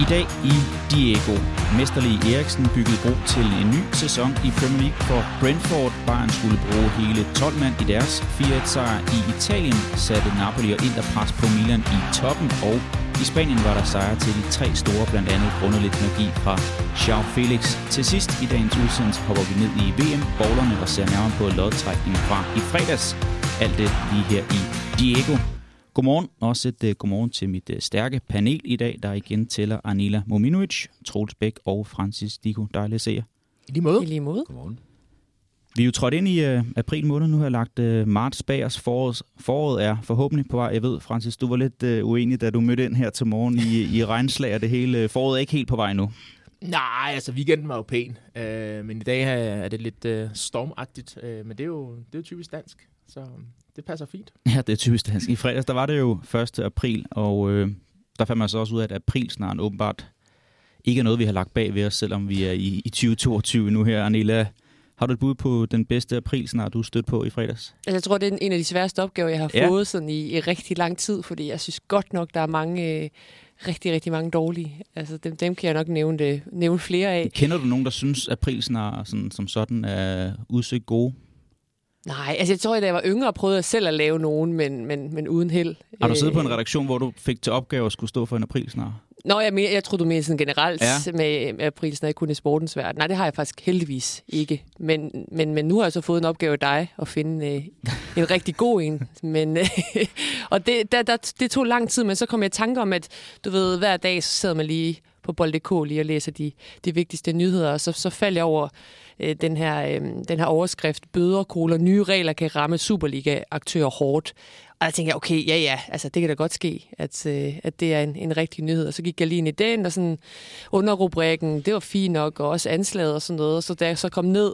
I dag i Diego. Mesterlig Eriksen byggede bro til en ny sæson i Premier League for Brentford. Bayern skulle bruge hele 12 mand i deres 4-1 sejr i Italien, satte Napoli og Inter pres på Milan i toppen, og i Spanien var der sejre til de tre store, blandt andet grundet lidt magi fra Joao Felix. Til sidst i dagens udsendelse hopper vi ned i VM-bowlerne og ser nærmere på lodtrækningen fra i fredags. Alt det lige her i Diego. Godmorgen. Også et uh, godmorgen til mit uh, stærke panel i dag, der igen tæller Anila Mominovic, Troels Bæk og Francis Diko. Dejligt at se jer. I lige måde. I lige måde. Godmorgen. Vi er jo trådt ind i uh, april måned. Nu har jeg lagt uh, marts bag os. Foråret, foråret er forhåbentlig på vej. Jeg ved, Francis, du var lidt uh, uenig, da du mødte ind her til morgen i, i regnslag, og det hele. Foråret er ikke helt på vej nu. Nej, altså weekenden var jo pæn, øh, men i dag er det lidt øh, stormagtigt, øh, men det er, jo, det er jo typisk dansk, så det passer fint. Ja, det er typisk dansk. I fredags, der var det jo 1. april, og øh, der fandt man så også ud af, at april snart åbenbart ikke er noget, vi har lagt bag ved os, selvom vi er i, i 2022 nu her. Anila, har du et bud på den bedste april snart, du er stødt på i fredags? Altså, jeg tror, det er en af de sværeste opgaver, jeg har Ja. fået sådan i, i rigtig lang tid, fordi jeg synes godt nok, der er mange, øh, rigtig, rigtig mange dårlige. Altså, dem, dem kan jeg nok nævne, det, nævne flere af. Kender du nogen, der synes, at april snart sådan, som sådan er udsøgt gode? Nej, altså jeg tror, at da jeg var yngre, prøvede jeg selv at lave nogen, men, men, men uden held. Har du siddet på en Øh, redaktion, hvor du fik til opgave at skulle stå for en april snart? Nå, jeg, jeg tror du mener sådan generelt Ja. med, med april, ikke kun i sportens verden. Nej, det har jeg faktisk heldigvis ikke. Men, men, men nu har jeg så fået en opgave af dig at finde øh, en rigtig god en. Men, øh, og det, der, der, det tog lang tid, men så kom jeg i tanke om, at du ved, hver dag så sidder man lige på bold.dk lige og læser de, de vigtigste nyheder, og så, så faldt jeg over øh, den, her, øh, den her overskrift, bøder, koler, nye regler kan ramme Superliga-aktører hårdt. Og der tænkte jeg, okay, ja ja, altså det kan da godt ske, at, øh, at det er en, en rigtig nyhed. Og så gik jeg lige ind i den, og sådan under rubrikken, det var fint nok, og også anslaget og sådan noget. Og så da jeg så kom ned,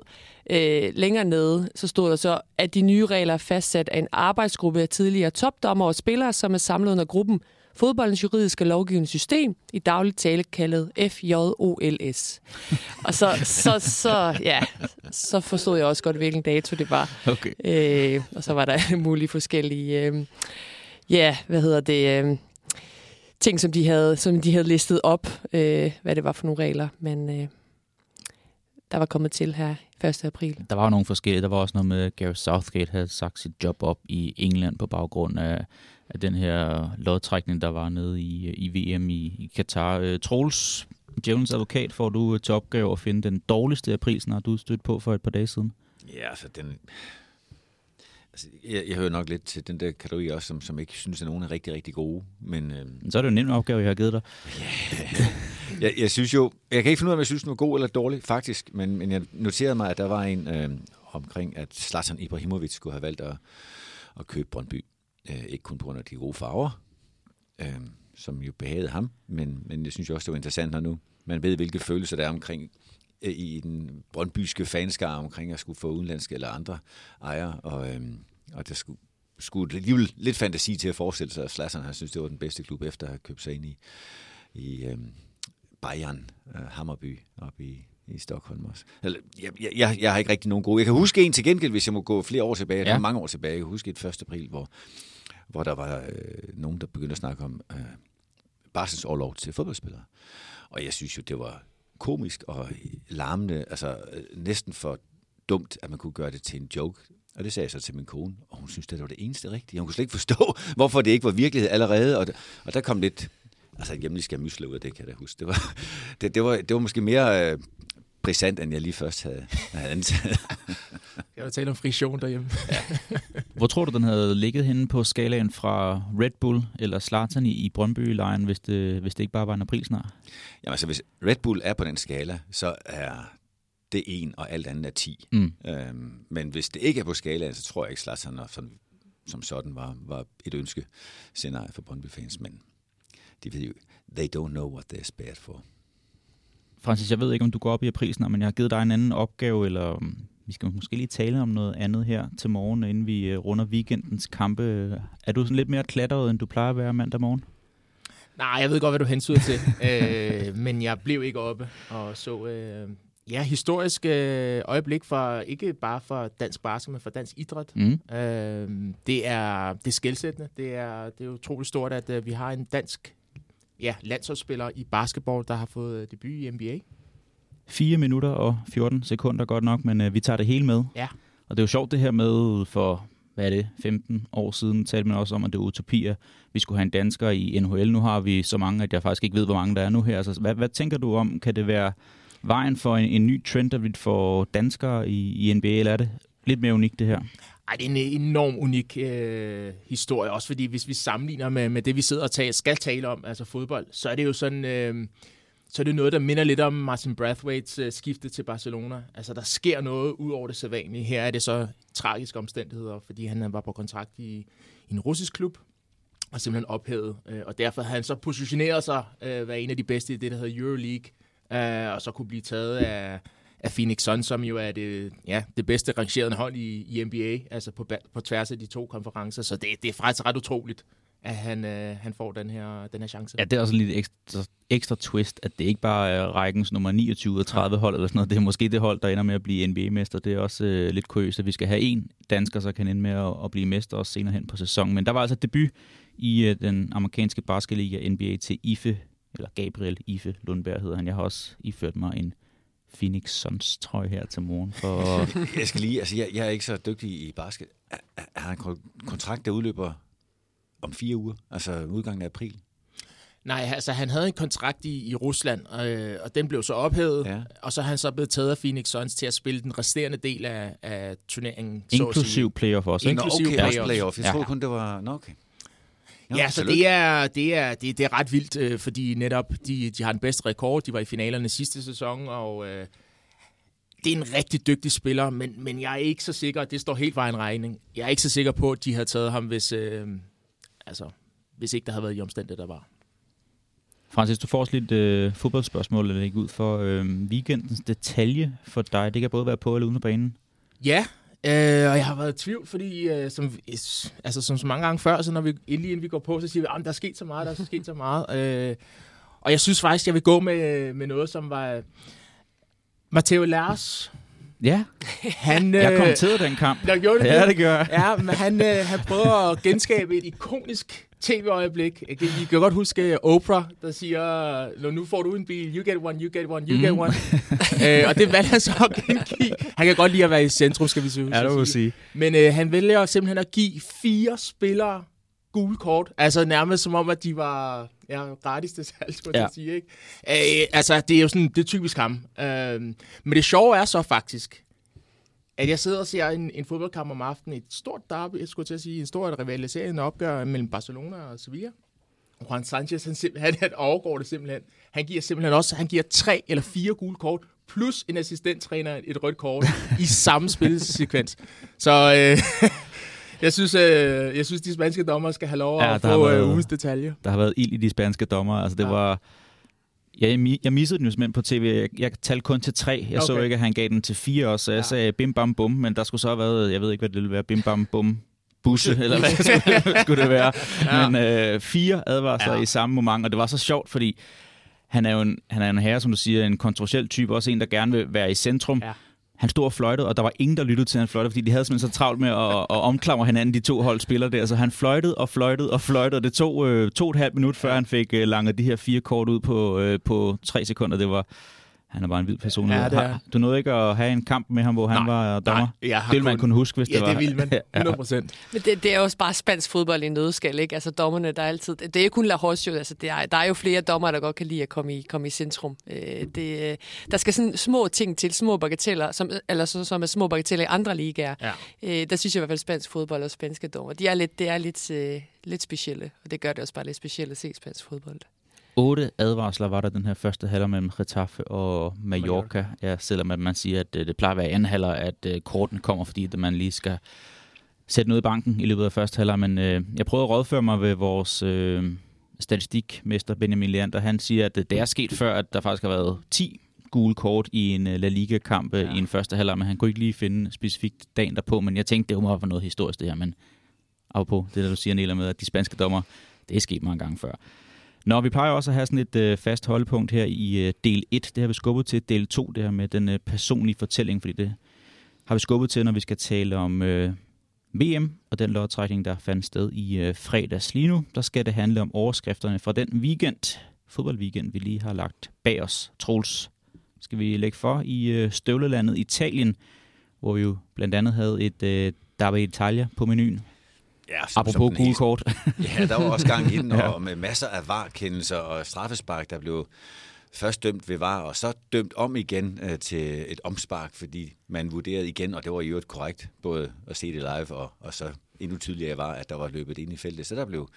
øh, længere nede, så stod der så, at de nye regler er fastsat af en arbejdsgruppe af tidligere topdommer og spillere, som er samlet under gruppen fodboldens juridiske lovgivende system, i dagligt tale kaldet FJOLS. og så, så, så, ja, så forstod jeg også godt, hvilken dato det var. Okay. Øh, og så var der alle mulige forskellige, øh, ja, hvad hedder det, øh, ting, som de havde, som de havde listet op, øh, hvad det var for nogle regler, men øh, der var kommet til her 1. april. Der var jo nogle forskellige. Der var også noget med, at Gareth Southgate havde sagt sit job op i England på baggrund af, af den her lodtrækning, der var nede i, i VM i, i Katar. Øh, Troels, djævelens advokat, får du øh, til opgave at finde den dårligste april, når du er stødt på for et par dage siden. Ja, altså den... Altså, jeg, jeg hører nok lidt til den der kategori også, som, som ikke synes, at nogen er rigtig, rigtig gode. Men øh, Så er det jo en nem opgave, jeg har givet dig. jeg, jeg synes jo... Jeg kan ikke finde ud af, om jeg synes, den var god eller dårlig, faktisk. Men, men jeg noterede mig, at der var en øh, omkring, at Zlatan Ibrahimovic skulle have valgt at, at købe Brøndby. Øh, ikke kun på grund af de gode farver, øh, som jo behagede ham, men, men jeg synes jo også, det var interessant, når nu man ved, hvilke følelser der er omkring øh, i den brøndbyske fanskare omkring at skulle få udenlandske eller andre ejere, og, øh, og der skulle, skulle alligevel lidt fantasi til at forestille sig, at Zlatan han synes, det var den bedste klub efter at have købt sig ind i, i øh, Bayern, øh, Hammerby, oppe i, i Stockholm også. Eller, jeg, jeg, jeg, har ikke rigtig nogen gode. Jeg kan huske en til gengæld, hvis jeg må gå flere år tilbage. Ja. Mange år tilbage. Jeg kan huske et 1. april, hvor, hvor der var øh, nogen, der begyndte at snakke om øh, barselsårlov til fodboldspillere. Og jeg synes jo, det var komisk og larmende, altså øh, næsten for dumt, at man kunne gøre det til en joke. Og det sagde jeg så til min kone, og hun synes, det var det eneste rigtige. Hun kunne slet ikke forstå, hvorfor det ikke var virkelighed allerede. Og, og der kom lidt altså en hjemlig skamysle ud af det, kan jeg da huske. Det var, det, det var, det var måske mere øh, brisant, end jeg lige først havde, havde antaget. Jeg vil tale om friktion derhjemme. Hvor tror du, den havde ligget henne på skalaen fra Red Bull eller Zlatan i, i Brøndby-lejen, hvis det, hvis det ikke bare var en april snart? Jamen altså, hvis Red Bull er på den skala, så er det en, og alt andet er 10. Mm. Øhm, men hvis det ikke er på skalaen, så tror jeg ikke, og sådan, som sådan var, var et ønske scenarie for Brøndby-fans. Men de ved jo, they don't know what they're spared for. Francis, jeg ved ikke, om du går op i snart, men jeg har givet dig en anden opgave, eller um, vi skal måske lige tale om noget andet her til morgen, inden vi uh, runder weekendens kampe. Er du sådan lidt mere klatret, end du plejer at være mandag morgen? Nej, jeg ved godt, hvad du hensyder til. øh, men jeg blev ikke oppe og så øh, ja, historisk øh, øjeblik for ikke bare for dansk basket, men for dansk idræt. Mm. Øh, det er det er skældsættende. Det er, det er utroligt stort, at øh, vi har en dansk ja, landsholdsspillere i basketball, der har fået øh, debut i NBA. 4 minutter og 14 sekunder godt nok, men øh, vi tager det hele med. Ja. Og det er jo sjovt det her med for, hvad er det, 15 år siden talte man også om, at det er utopier. Vi skulle have en dansker i NHL. Nu har vi så mange, at jeg faktisk ikke ved, hvor mange der er nu her. Altså, hvad, hvad tænker du om, kan det være vejen for en, en ny trend, at vi får danskere i, i NBA, eller er det lidt mere unikt det her? Ej, det er en enorm unik øh, historie, også fordi hvis vi sammenligner med, med det, vi sidder og tager, skal tale om, altså fodbold, så er det jo sådan, øh, så er det noget, der minder lidt om Martin Brathwaites øh, skifte til Barcelona. Altså, der sker noget ud over det sædvanlige. Her er det så tragiske omstændigheder, fordi han var på kontrakt i, i en russisk klub, og simpelthen ophævet. Øh, og derfor havde han så positioneret sig øh, være en af de bedste i det, der hedder Euroleague, øh, og så kunne blive taget af, af Phoenix Suns, som jo er det, ja, det bedste rangerende hold i, i NBA, altså på, på tværs af de to konferencer. Så det, det er faktisk ret utroligt, at han, øh, han får den her, den her chance. Ja, det er også lidt ekstra, ekstra twist, at det ikke bare er rækkens nummer 29 og 30 hold eller sådan noget. Det er måske det hold, der ender med at blive NBA-mester. Det er også øh, lidt kuriøst, at vi skal have en dansker, så kan ende med at, at blive mester også senere hen på sæsonen. Men der var altså debut i øh, den amerikanske basketliga NBA til Ife, eller Gabriel Ife Lundberg hedder han. Jeg har også iført mig en Phoenix Suns trøje her til morgen. For... jeg skal lige, altså jeg, jeg er ikke så dygtig i basket. Har han en kontrakt, der udløber om fire uger, altså udgangen af april? Nej, altså han havde en kontrakt i, i Rusland, øh, og den blev så ophævet, ja. og så er han så blevet taget af Phoenix Suns til at spille den resterende del af, af turneringen. Inklusiv playoff også, ikke? Inklusiv okay, playoff. playoff. Jeg ja. troede kun, det var... Nå, okay. Ja, ja så det er, det, er, det, det er ret vildt, øh, fordi netop de, de har den bedste rekord. De var i finalerne sidste sæson, og øh, det er en rigtig dygtig spiller, men, men jeg er ikke så sikker, det står helt vejen regning. Jeg er ikke så sikker på, at de havde taget ham, hvis, øh, altså, hvis ikke der havde været i omstændigheder, der var. Francis, du får også lidt øh, fodboldspørgsmål at lægge ud for øh, weekendens detalje for dig. Det kan både være på eller uden af banen. Ja, øh, og jeg har været i tvivl, fordi øh, som, altså, som så mange gange før, så når vi, lige inden vi går på, så siger vi, at der er sket så meget, der er sket så meget. Øh, og jeg synes faktisk, jeg vil gå med, med noget, som var Matteo Lars. Ja, han, jeg øh, kommenterede den kamp. Der gjorde det ja, det gør jeg. Ja, men han, øh, han prøver at genskabe et ikonisk tv-øjeblik. I kan godt huske Oprah, der siger, nu får du en bil, you get one, you get one, you mm. get one. øh, og det valgte han så at gengive. Han kan godt lide at være i centrum, skal vi sige. Ja, det vil sige. Men øh, han vælger simpelthen at give fire spillere gule kort. Altså nærmest som om, at de var ja, gratis til salg, skulle ja. jeg sige. Ikke? Øh, altså, det er jo sådan, det er typisk ham. Øh, men det sjove er så faktisk, at jeg sidder og ser en, en fodboldkamp om aftenen, et stort derby, jeg skulle til at sige, en stor rivaliserende opgør mellem Barcelona og Sevilla. Juan Sanchez, han, han, han overgår det simpelthen. Han giver simpelthen også, han giver tre eller fire gule kort, plus en assistenttræner et rødt kort i samme spilsekvens. Så øh, jeg synes, øh, jeg synes, de spanske dommer skal have lov ja, at få været, øh, ugens detaljer. Der har været ild i de spanske dommer. Altså, det ja. var jeg, jeg missede den jo simpelthen på tv. Jeg, jeg talte kun til tre. Jeg okay. så ikke, at han gav den til fire også. Så jeg ja. sagde bim bam bum, men der skulle så have været, jeg ved ikke, hvad det ville være, bim bam bum busse, eller hvad skulle, skulle det være. Ja. Men øh, fire advarsler ja. i samme moment, og det var så sjovt, fordi han er jo en, han er en herre, som du siger, en kontroversiel type, også en, der gerne vil være i centrum. Ja han stod og fløjtede, og der var ingen, der lyttede til, at han fløjtede, fordi de havde simpelthen så travlt med at, at omklamre hinanden, de to hold spiller der. Så han fløjtede og fløjtede og fløjtede, og det tog øh, to og et halvt minut, før han fik øh, langet de her fire kort ud på, øh, på tre sekunder. Det var, han er bare en vild person. Ja, det er. Du nåede ikke at have en kamp med ham, hvor han nej, var dommer? Nej, jeg har det ville man kun... kunne huske, hvis ja, det var. Ja, det ville man. 100 procent. ja. Men det, det, er også bare spansk fodbold i nødskal, ikke? Altså dommerne, der er altid... Det er jo kun La Horsio, altså det er, der er jo flere dommer, der godt kan lide at komme i, komme i centrum. Øh, det, der skal sådan små ting til, små bagateller, som, eller så, som er små bagateller i andre ligaer. Ja. Øh, der synes jeg i hvert fald, spansk fodbold og spanske dommer, de er lidt, det er lidt, øh, lidt specielle, og det gør det også bare lidt specielt at se spansk fodbold. Otte advarsler var der den her første halvleg mellem Getafe og Mallorca. Ja, selvom at man siger, at øh, det plejer at være anden halvleg, at uh, korten kommer, fordi man lige skal sætte noget i banken i løbet af første halvleg. Men uh, jeg prøvede at rådføre mig ved vores uh, statistikmester Benjamin Leander. Han siger, at det er sket før, at der faktisk har været 10 gule kort i en La Liga-kamp ja. i en første halvleg, men han kunne ikke lige finde specifikt dagen derpå. Men jeg tænkte, det må være noget historisk det her, men på det, der du siger, Nela, med, at de spanske dommer, det er sket mange gange før. Nå, vi plejer også at have sådan et øh, fast holdepunkt her i øh, del 1. Det har vi skubbet til del 2, det her med den øh, personlige fortælling, fordi det har vi skubbet til, når vi skal tale om øh, VM og den lodtrækning, der fandt sted i øh, fredags. Lige nu, der skal det handle om overskrifterne fra den weekend, fodboldweekend, vi lige har lagt bag os. Troels, skal vi lægge for i øh, støvlelandet Italien, hvor vi jo blandt andet havde et øh, Derby Italia på menuen. Ja, som, Apropos gule kort. ja, der var også gang i den, og med masser af varkendelser og straffespark, der blev først dømt ved var, og så dømt om igen øh, til et omspark, fordi man vurderede igen, og det var i øvrigt korrekt, både at se det live, og, og så endnu tydeligere var, at der var løbet ind i feltet. Så der blev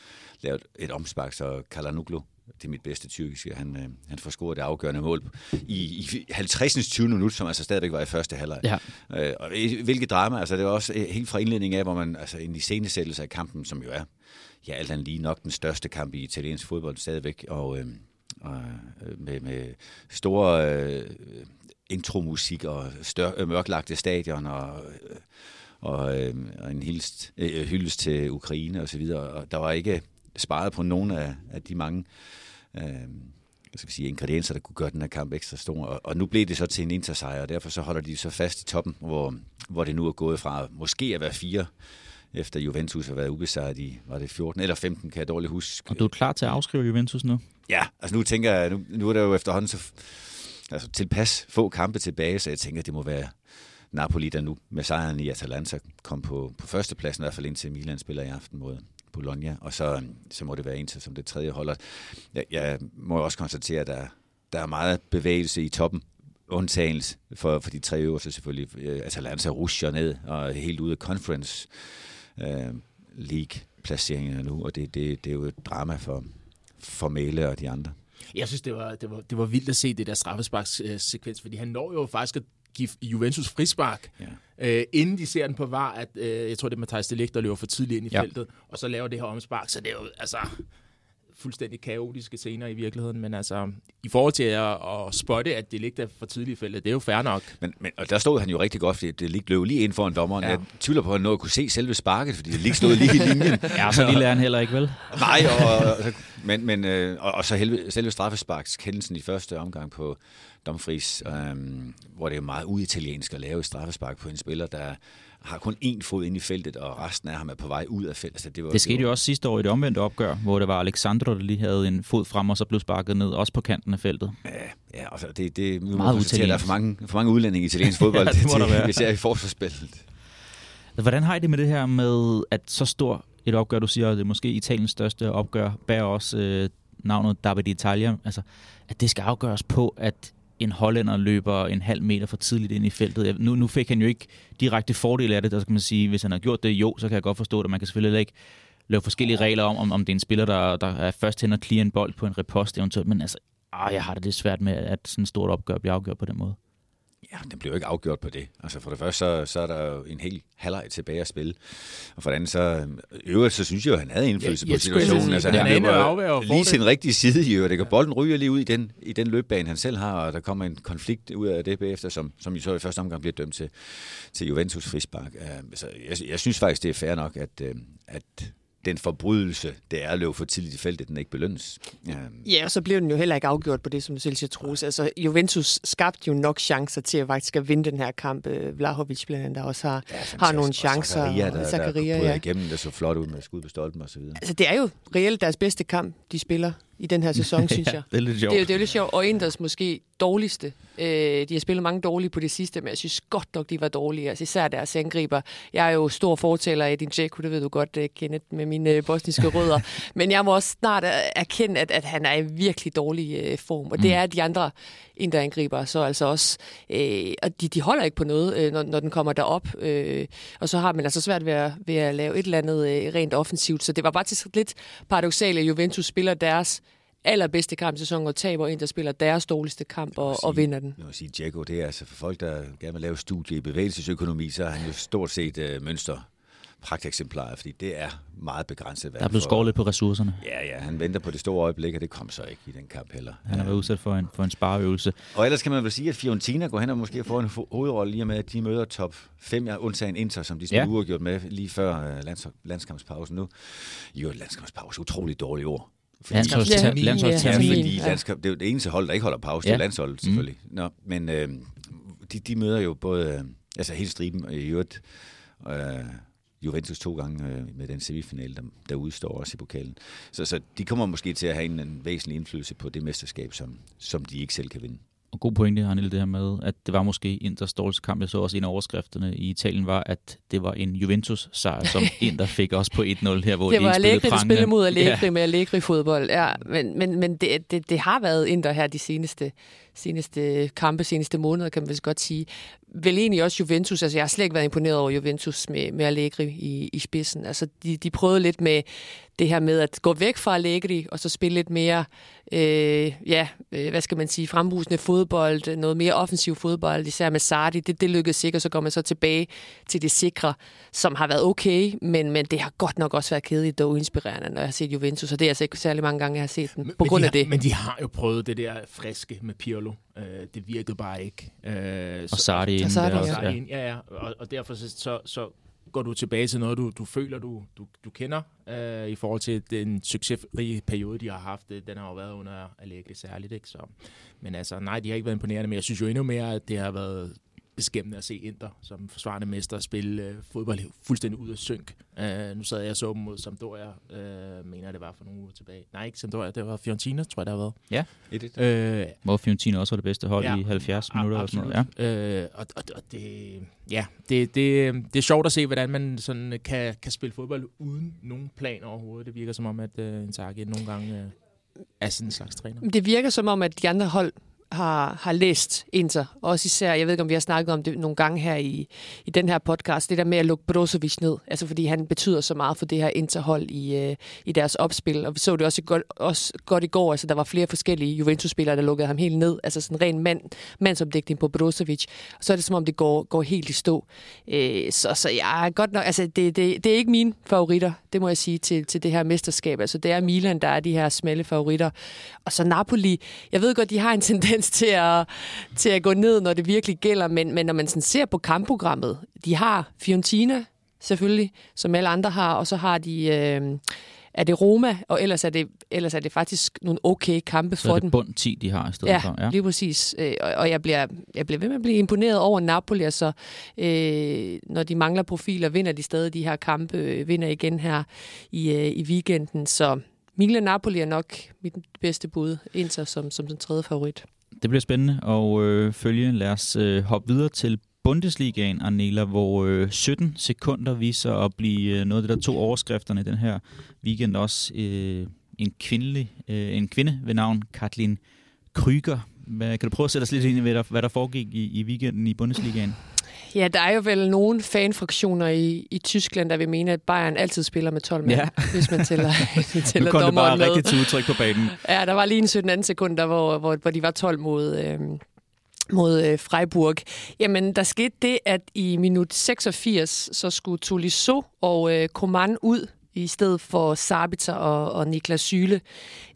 lavet et omspark, så Kalanuglu, det er mit bedste tyrkiske, han, øh, han får scoret det afgørende mål i, i 50. 20. minut, som altså stadigvæk var i første halvleg. Ja. Øh, og hvilket drama, altså det var også helt fra indledningen af, hvor man, altså en iscenesættelse af kampen, som jo er, ja, alt andet lige nok den største kamp i italiensk fodbold stadigvæk, og, øh, og øh, med, med store øh, intromusik og stør, øh, mørklagte stadion og øh, og, øh, og en hilst, øh, hyldest til Ukraine og så videre. Og der var ikke sparet på nogen af, af de mange øh, skal vi sige, ingredienser, der kunne gøre den her kamp ekstra stor. Og, og nu blev det så til en intersejr, og derfor så holder de så fast i toppen, hvor, hvor det nu er gået fra måske at være fire, efter Juventus har været ubesejret i, var det 14 eller 15, kan jeg dårligt huske. Og du er klar til at afskrive Juventus nu? Ja, altså nu tænker jeg, nu, nu er der jo efterhånden så altså tilpas få kampe tilbage, så jeg tænker, det må være Napoli, der nu med sejren i Atalanta kom på, på førstepladsen, i hvert fald indtil Milan spiller i aften mod Bologna, og så, øhm, så må det være Inter som det tredje holder. Jeg, jeg må også konstatere, at der, der er meget bevægelse i toppen, undtagelse for, for de tre øverste selvfølgelig. Altså Atalanta rusher ned og helt ude af Conference øh, League-placeringerne nu, og det, det, det er jo et drama for, for Mæle og de andre. Jeg synes, det var, det var, det var vildt at se det der straffesparkssekvens, fordi han når jo faktisk at give Juventus frispark, ja. øh, inden de ser den på var, at øh, jeg tror, det er Matthijs Delict, der løber for tidligt ind i ja. feltet, og så laver det her omspark, så det er jo altså fuldstændig kaotiske scener i virkeligheden, men altså, i forhold til at, at spotte, at det ligger for tidligt i feltet, det er jo fair nok. Men, men og der stod han jo rigtig godt, fordi det løb lige ind foran dommeren. Ja. Jeg tvivler på, at han nåede at kunne se selve sparket, fordi det lige stod lige i linjen. ja, så lille er han heller ikke, vel? Nej, og, og, men, men, øh, og, og så helve, selve straffesparkskendelsen i første omgang på Dumfries, øhm, hvor det er meget uitaliensk at lave et straffespark på en spiller, der har kun én fod ind i feltet, og resten af ham er på vej ud af feltet. Altså, det, var, det skete det var... jo også sidste år i det omvendte opgør, hvor det var Alexandro, der lige havde en fod frem, og så blev sparket ned, også på kanten af feltet. Ja, ja altså det, det meget utaliensk. Der er for mange, for mange udlændinge i italiensk fodbold, ja, det må til, til, især i forsvarsspillet. Hvordan har I det med det her med, at så stor et opgør, du siger, det er måske Italiens største opgør, bærer også øh, navnet David Italia, altså at det skal afgøres på, at en hollænder løber en halv meter for tidligt ind i feltet. Nu, nu fik han jo ikke direkte fordel af det, der skal man sige, hvis han har gjort det, jo, så kan jeg godt forstå det. Man kan selvfølgelig ikke lave forskellige regler om, om, om det er en spiller, der, der er først hen og clear en bold på en repost eventuelt, men altså, ah, jeg har det lidt svært med, at sådan et stort opgør bliver afgjort på den måde. Ja, den blev jo ikke afgjort på det. Altså for det første, så, så er der jo en hel halvleg tilbage at spille. Og for det andet, så øvrigt, så synes jeg jo, at han havde indflydelse ja, på situationen. Altså, han løber lige til den rigtige side i øvrigt. Bolden ryger lige ud i den, i den løbbane, han selv har, og der kommer en konflikt ud af det bagefter, som, som jo så i første omgang bliver dømt til, til Juventus frispark. Uh, altså, jeg, jeg synes faktisk, det er fair nok, at, uh, at den forbrydelse, det er at løbe for tidligt i feltet, den ikke belønnes. Ja, ja og så blev den jo heller ikke afgjort på det, som du selv siger, Troels. Altså, Juventus skabte jo nok chancer til at faktisk at vinde den her kamp. Øh, Vlahovic blandt andet, der også har, ja, har nogle chancer. Og Zakaria, der, Zakaria, der, der ja. igennem, det så flot ud med skud på stolpen og så videre. Altså, det er jo reelt deres bedste kamp, de spiller i den her sæson, synes jeg. det er lidt sjovt. Det er, det er lidt sjovt. Og Inders måske dårligste. Øh, de har spillet mange dårlige på det sidste, men jeg synes godt nok, de var dårlige. Altså især deres angriber. Jeg er jo stor fortaler af din Dzeko, det ved du godt, uh, Kenneth, med mine uh, bosniske rødder. men jeg må også snart erkende, at, at han er i virkelig dårlig uh, form. Og mm. det er de andre angriber så altså også. Øh, og de, de holder ikke på noget, øh, når, når den kommer derop. Øh, og så har man altså svært ved at, ved at lave et eller andet øh, rent offensivt. Så det var bare til lidt paradoxalt, at Juventus spiller deres allerbedste kamp i sæsonen og taber en, der spiller deres dårligste kamp og, sige, og vinder den. Jeg vil sige, Diego, det er altså for folk, der gerne vil lave studie i bevægelsesøkonomi, så er han jo stort set øh, mønster pragteksemplarer, fordi det er meget begrænset. Der er blevet skåret lidt på ressourcerne. Ja, ja, han venter på det store øjeblik, og det kom så ikke i den kamp heller. Han har været udsat for en, for en spareøvelse. Og ellers kan man vel sige, at Fiorentina går hen og måske får en hovedrolle lige med, at de møder top 5, ja, undtagen Inter, som de skulle ja. gjort med lige før uh, lands, landskampspausen nu. Jo, landskampspause, utroligt dårligt ord. Landsholdstermin. Landsholdstermin. Ja, fordi landskab, det er jo det eneste hold, der ikke holder pause, ja. det er landsholdet selvfølgelig. Mm. Nå, men øh, de, de møder jo både, øh, altså hele striben i øvrigt, øh, Juventus to gange øh, med den semifinale, der, der udstår også i pokalen. Så, så de kommer måske til at have en, en væsentlig indflydelse på det mesterskab, som, som de ikke selv kan vinde. Og god pointe, Arnille, det her med, at det var måske Inters dårligste kamp. Jeg så også en af overskrifterne i Italien var, at det var en Juventus-sejr, som Inter fik også på 1-0 her, hvor det de var Allegri, der spillede mod Allegri ja. med Allegri-fodbold. Ja, men men, men det, det, det har været Inter her de seneste, seneste kampe, seneste måneder, kan man vist godt sige. Vel egentlig også Juventus. Altså, jeg har slet ikke været imponeret over Juventus med, med Allegri i, i spidsen. Altså, de, de prøvede lidt med det her med at gå væk fra Allegri, og så spille lidt mere, øh, ja, øh, hvad skal man sige, frembrusende fodbold, noget mere offensiv fodbold, især med Sardi. Det, det lykkedes sikkert, så går man så tilbage til det sikre, som har været okay, men, men det har godt nok også været kedeligt og uinspirerende, når jeg har set Juventus, og det er altså ikke særlig mange gange, jeg har set den, Men- på grund de af har, det. Men de har jo prøvet det der friske med Pirlo. Øh, det virkede bare ikke. Øh, Og Sardi Sardi ja. ind, ja, ja. Og, og derfor så, så, så går du tilbage til noget, du, du føler, du, du, du kender, øh, i forhold til den succesrige periode, de har haft. Den har jo været under Allegri særligt, ikke? Så, men altså, nej, de har ikke været imponerende, men jeg synes jo endnu mere, at det har været beskæmmende at se Inter som forsvarende mester spille øh, fodbold fuldstændig ud af synk. Øh, nu sad jeg og så dem mod Sampdoria, øh, mener det var for nogle uger tilbage. Nej, ikke Sampdoria, det var Fiorentina, tror jeg, det har været. 1-1. Øh, Hvor Fiorentina også var det bedste hold Ja, i 70 minutter. Ja, og sådan noget. Ja. Øh, og, og, og det, ja, det, det, det er sjovt at se, hvordan man sådan kan, kan spille fodbold uden nogen plan overhovedet. Det virker som om, at uh, Inzaghi nogle gange uh, er sådan en slags træner. Det virker som om, at de andre hold har, har læst Inter. Også især, jeg ved ikke, om vi har snakket om det nogle gange her i, i den her podcast, det der med at lukke Brozovic ned. Altså fordi han betyder så meget for det her Interhold i, øh, i deres opspil. Og vi så det også godt, også godt i går. Altså der var flere forskellige Juventus-spillere, der lukkede ham helt ned. Altså sådan en ren mand, mandsopdækning på Brozovic. Og så er det som om, det går, går helt i stå. Øh, så, så jeg er godt nok... Altså det, det, det er ikke mine favoritter, det må jeg sige, til, til det her mesterskab. Altså det er Milan, der er de her smalle favoritter. Og så Napoli. Jeg ved godt, de har en tendens til at, til at gå ned, når det virkelig gælder, men, men når man sådan ser på kampprogrammet, de har Fiorentina selvfølgelig, som alle andre har, og så har de... Øh, er det Roma, og ellers er det, ellers er det faktisk nogle okay kampe Så for er dem. det bund 10, de har i stedet Ja, for. ja, lige præcis. Øh, Og, og jeg, bliver, jeg bliver ved med at blive imponeret over Napoli. Altså, øh, når de mangler profiler, vinder de stadig de her kampe, øh, vinder igen her i, øh, i weekenden. Så Milan Napoli er nok mit bedste bud, Inter som, som den tredje favorit. Det bliver spændende at øh, følge. Lad os øh, hoppe videre til Bundesligaen, Arnela, hvor øh, 17 sekunder viser at blive øh, noget af det, der to overskrifterne i den her weekend også. Øh, en, kvindelig, øh, en kvinde ved navn Katlin Kryger. Hvad, kan du prøve at sætte os lidt ind i, hvad der, hvad der foregik i, i weekenden i Bundesligaen? Ja, der er jo vel nogle fanfraktioner i, i Tyskland, der vil mene, at Bayern altid spiller med 12 mand, Ja. hvis man tæller, man Nu tæller kom det bare med. rigtigt til udtryk på banen. Ja, der var lige en 17 sekunder, hvor, hvor, hvor de var 12 mod, øh, mod øh, Freiburg. Jamen, der skete det, at i minut 86, så skulle Tolisso og øh, Coman ud i stedet for Sabitzer og, og Niklas Syle.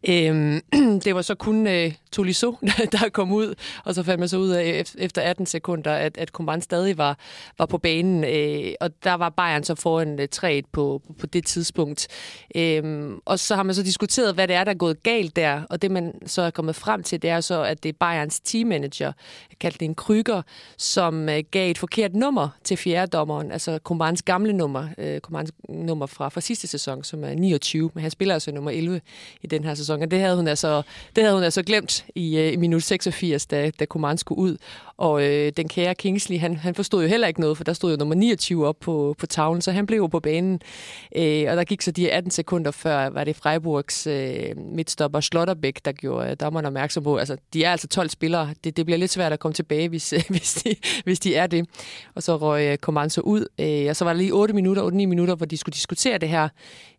Øhm, det var så kun øh, Tolisso, der kom ud, og så fandt man så ud af efter 18 sekunder, at, at Coman stadig var, var på banen, øh, og der var Bayern så foran øh, 3 på, på, på det tidspunkt. Øh, og så har man så diskuteret, hvad det er, der er gået galt der, og det man så er kommet frem til, det er så, at det er Bayerns teammanager, en Kryger, som øh, gav et forkert nummer til fjerdommeren, altså Comans gamle nummer, øh, Comans nummer fra, fra sidste sæson, som er 29, men han spiller altså nummer 11 i den her sæson, og det havde hun altså, det havde hun altså glemt i, øh, i minut 86, da, da Coman skulle ud. Og øh, den kære Kingsley, han, han forstod jo heller ikke noget, for der stod jo nummer 29 op på, på tavlen, så han blev jo på banen. Øh, og der gik så de 18 sekunder før, var det Freiburgs øh, midtstopper Slotterbæk, der gjorde øh, dommeren opmærksom på. Altså, de er altså 12 spillere. Det, det bliver lidt svært at komme tilbage, hvis, øh, hvis, de, hvis de er det. Og så røg øh, Coman så ud. Øh, og så var der lige 8 minutter, 8-9 minutter, hvor de skulle diskutere det her.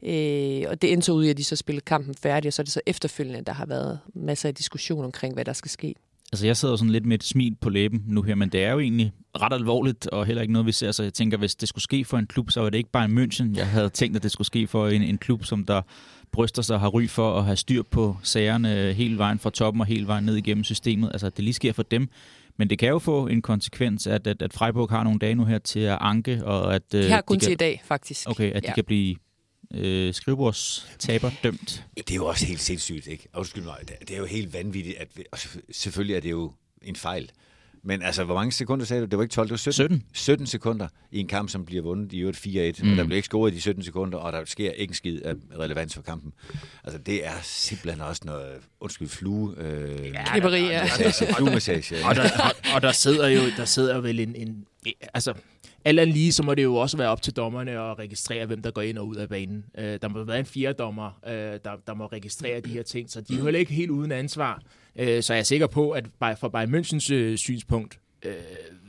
Øh, og det endte så ud i, at de så spillede kampen færdig, og så er det så efterfølgende, der har været masser af diskussion omkring, hvad der skal ske. Altså, jeg sidder sådan lidt med et smil på læben nu her, men det er jo egentlig ret alvorligt, og heller ikke noget, vi ser. Så jeg tænker, hvis det skulle ske for en klub, så var det ikke bare en München. Jeg havde tænkt, at det skulle ske for en, en klub, som der bryster sig og har ry for at have styr på sagerne hele vejen fra toppen og hele vejen ned igennem systemet. Altså, det lige sker for dem. Men det kan jo få en konsekvens, at, at, at Freiburg har nogle dage nu her til at anke, og at De har kun de til i kan, dag, faktisk. okay, at de Ja. kan blive øh, skrivebordstaber dømt. Det er jo også helt sindssygt, ikke? Undskyld mig, det- det er jo helt vanvittigt, at vi, selvfølgelig er det jo en fejl. Men altså, hvor mange sekunder sagde du? Det var ikke 12, det var 17. 17. 17 sekunder i en kamp, som bliver vundet i øvrigt 4-1. Mm. Og der bliver ikke scoret i de 17 sekunder, og der sker ikke en skid af relevans for kampen. Altså, det er simpelthen også noget, undskyld, flue. Øh, ja, Knipperi, ja. Altså, fluemassage. og, der, og, og der sidder jo der sidder vel en, en altså alt andet lige, så må det jo også være op til dommerne at registrere, hvem der går ind og ud af banen. Øh, der må være en fjerde dommer, øh, der, der må registrere de her ting, så de er jo heller ikke helt uden ansvar. Øh, så jeg er sikker på, at fra Bayern Münchens øh, synspunkt, øh,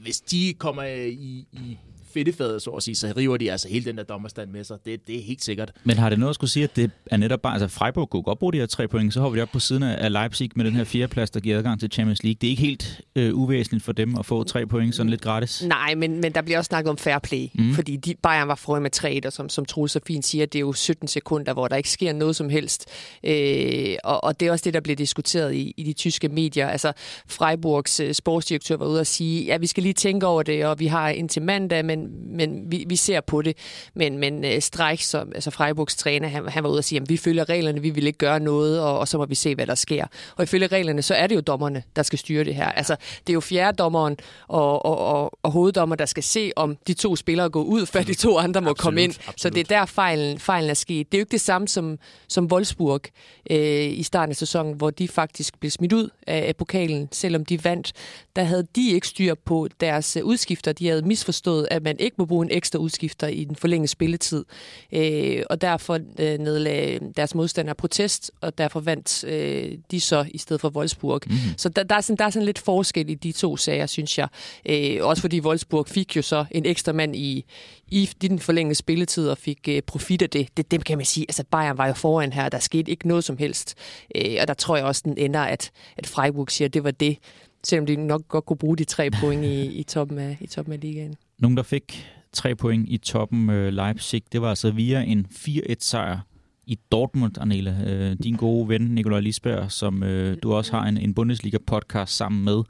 hvis de kommer øh, i, i fedtefadet, så at sige, så river de altså hele den der dommerstand med sig. Det, det er helt sikkert. Men har det noget at skulle sige, at det er netop bare, altså Freiburg kunne godt bruge de her tre point, så hopper de op på siden af Leipzig med den her fjerdeplads, der giver adgang til Champions League. Det er ikke helt øh, uvæsentligt for dem at få tre point sådan lidt gratis. Nej, men, men der bliver også snakket om fair play, mm. fordi de, Bayern var foran med tre, og som, som Troels så fint siger, det er jo 17 sekunder, hvor der ikke sker noget som helst. Øh, og, og det er også det, der bliver diskuteret i, i de tyske medier. Altså, Freiburgs øh, sportsdirektør var ude og sige, ja, vi skal lige tænke over det, og vi har indtil mandag, men, men vi, vi ser på det. Men, men uh, Streich, som, altså Freiburgs træner, han, han var ude og sige, at vi følger reglerne, vi vil ikke gøre noget, og, og så må vi se, hvad der sker. Og ifølge reglerne, så er det jo dommerne, der skal styre det her. Altså, det er jo fjerdedommeren og, og, og, og hoveddommer, der skal se, om de to spillere går ud, før de to andre må absolut, komme ind. Absolut. Så det er der, fejlen, fejlen er sket. Det er jo ikke det samme som, som Wolfsburg øh, i starten af sæsonen, hvor de faktisk blev smidt ud af, af pokalen, selvom de vandt. Der havde de ikke styr på deres udskifter. De havde misforstået, at man ikke må bruge en ekstra udskifter i den forlængede spilletid. Øh, og derfor øh, nedlagde deres modstander protest, og derfor vandt øh, de så i stedet for Wolfsburg. Mm. Så der, der, er sådan, der er sådan lidt forskel i de to sager, synes jeg. Øh, også fordi Wolfsburg fik jo så en ekstra mand i, i den forlængede spilletid og fik øh, profit af det. det. Det kan man sige. Altså Bayern var jo foran her, der skete ikke noget som helst. Øh, og der tror jeg også, den ender, at, at Freiburg siger, at det var det selvom de nok godt kunne bruge de tre point i, i, toppen, af, i toppen af ligaen. Nogen, der fik tre point i toppen øh, Leipzig. Det var altså via en 4-1-sejr i Dortmund, Arnela. Øh, din gode ven, Nikolaj Lisberg, som øh, du også har en, en Bundesliga-podcast sammen med.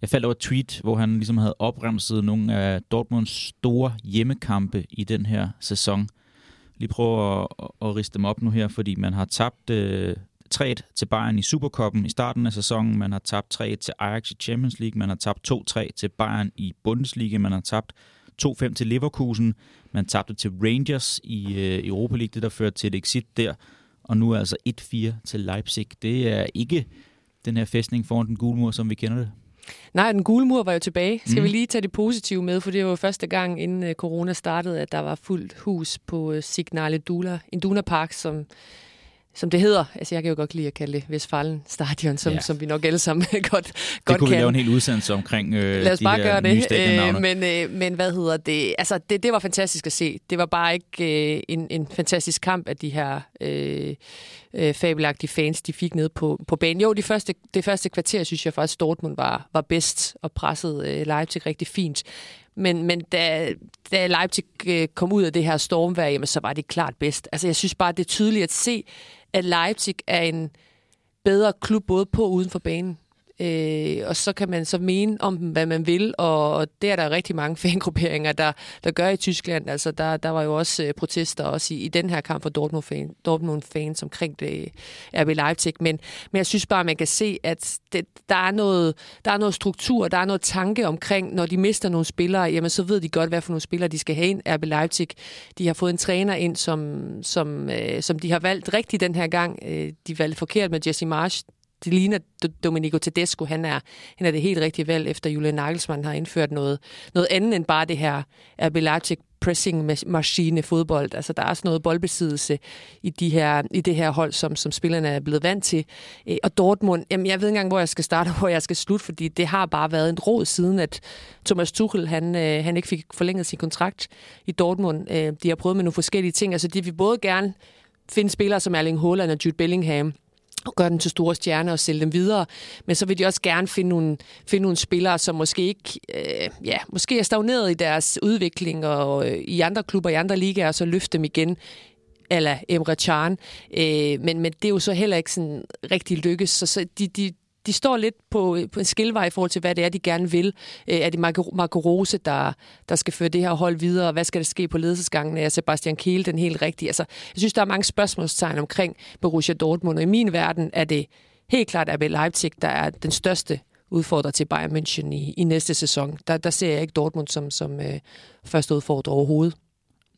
Jeg faldt over et tweet, hvor han ligesom havde opremset nogle af Dortmunds store hjemmekampe i den her sæson. Lige prøve at, at riste dem op nu her, fordi man har tabt øh, 3 til Bayern i Supercupen i starten af sæsonen, man har tabt 3 til Ajax i Champions League, man har tabt 2-3 til Bayern i Bundesliga, man har tabt 2-5 til Leverkusen. Man tabte til Rangers i øh, Europa League, det der førte til et exit der. Og nu er altså 1-4 til Leipzig. Det er ikke den her fæstning foran den gule mur, som vi kender det. Nej, den gule mur var jo tilbage. Skal mm. vi lige tage det positive med, for det var jo første gang, inden øh, corona startede, at der var fuldt hus på øh, Signale Dula, Induna Park, som som det hedder. Altså, jeg kan jo godt lide at kalde det Vestfalen Stadion, som, ja. som vi nok alle sammen godt, godt kan. Det kunne vi lave en hel udsendelse omkring øh, Lad os de bare gøre det. Øh, men, øh, men hvad hedder det? Altså, det, det var fantastisk at se. Det var bare ikke øh, en, en fantastisk kamp, at de her øh, øh, fabelagtige fans, de fik ned på, på banen. Jo, de første, det første kvarter, synes jeg faktisk, Dortmund var, var bedst og pressede øh, Leipzig rigtig fint. Men, men da, da Leipzig øh, kom ud af det her stormvær, jamen, så var det klart bedst. Altså, jeg synes bare, det er tydeligt at se, at Leipzig er en bedre klub både på og uden for banen. Øh, og så kan man så mene om dem, hvad man vil, og det er der rigtig mange fangrupperinger, der, der gør i Tyskland. Altså, der, der var jo også øh, protester også i, i den her kamp for Dortmund, fan, Dortmund fans omkring det øh, RB Leipzig. Men, men jeg synes bare, man kan se, at det, der, er noget, der er noget struktur, der er noget tanke omkring, når de mister nogle spillere, jamen så ved de godt, hvad for nogle spillere de skal have ind. RB Leipzig, de har fået en træner ind, som, som, øh, som de har valgt rigtigt den her gang. Øh, de valgte forkert med Jesse Marsch, det ligner Domenico Tedesco, han er, han er det helt rigtige valg, efter Julian Nagelsmann har indført noget, noget andet end bare det her RB Leipzig pressing maskine fodbold. Altså der er også noget boldbesiddelse i, de her, i det her hold, som, som spillerne er blevet vant til. Øh, og Dortmund, jamen jeg ved ikke engang, hvor jeg skal starte og hvor jeg skal slutte, fordi det har bare været en råd siden, at Thomas Tuchel, han, øh, han ikke fik forlænget sin kontrakt i Dortmund. Øh, de har prøvet med nogle forskellige ting. Altså de vil både gerne finde spillere som Erling Haaland og Jude Bellingham, og gøre dem til store stjerner og sælge dem videre. Men så vil de også gerne finde nogle, finde nogle spillere, som måske ikke øh, ja, måske er stagneret i deres udvikling og øh, i andre klubber, i andre ligaer, og så løfte dem igen eller Emre Can. Øh, men, men det er jo så heller ikke sådan rigtig lykkes. Så, så de, de, de står lidt på, øh, på en skilvej i forhold til, hvad det er, de gerne vil. Øh, er det Marco Rose, der, der skal føre det her hold videre? Hvad skal der ske på ledelsesgangen? Er Sebastian Kiel den helt rigtige? Altså, jeg synes, der er mange spørgsmålstegn omkring Borussia Dortmund, og i min verden er det helt klart RB Leipzig, der er den største udfordrer til Bayern München i, i næste sæson. Der, der ser jeg ikke Dortmund som, som øh, første udfordrer overhovedet.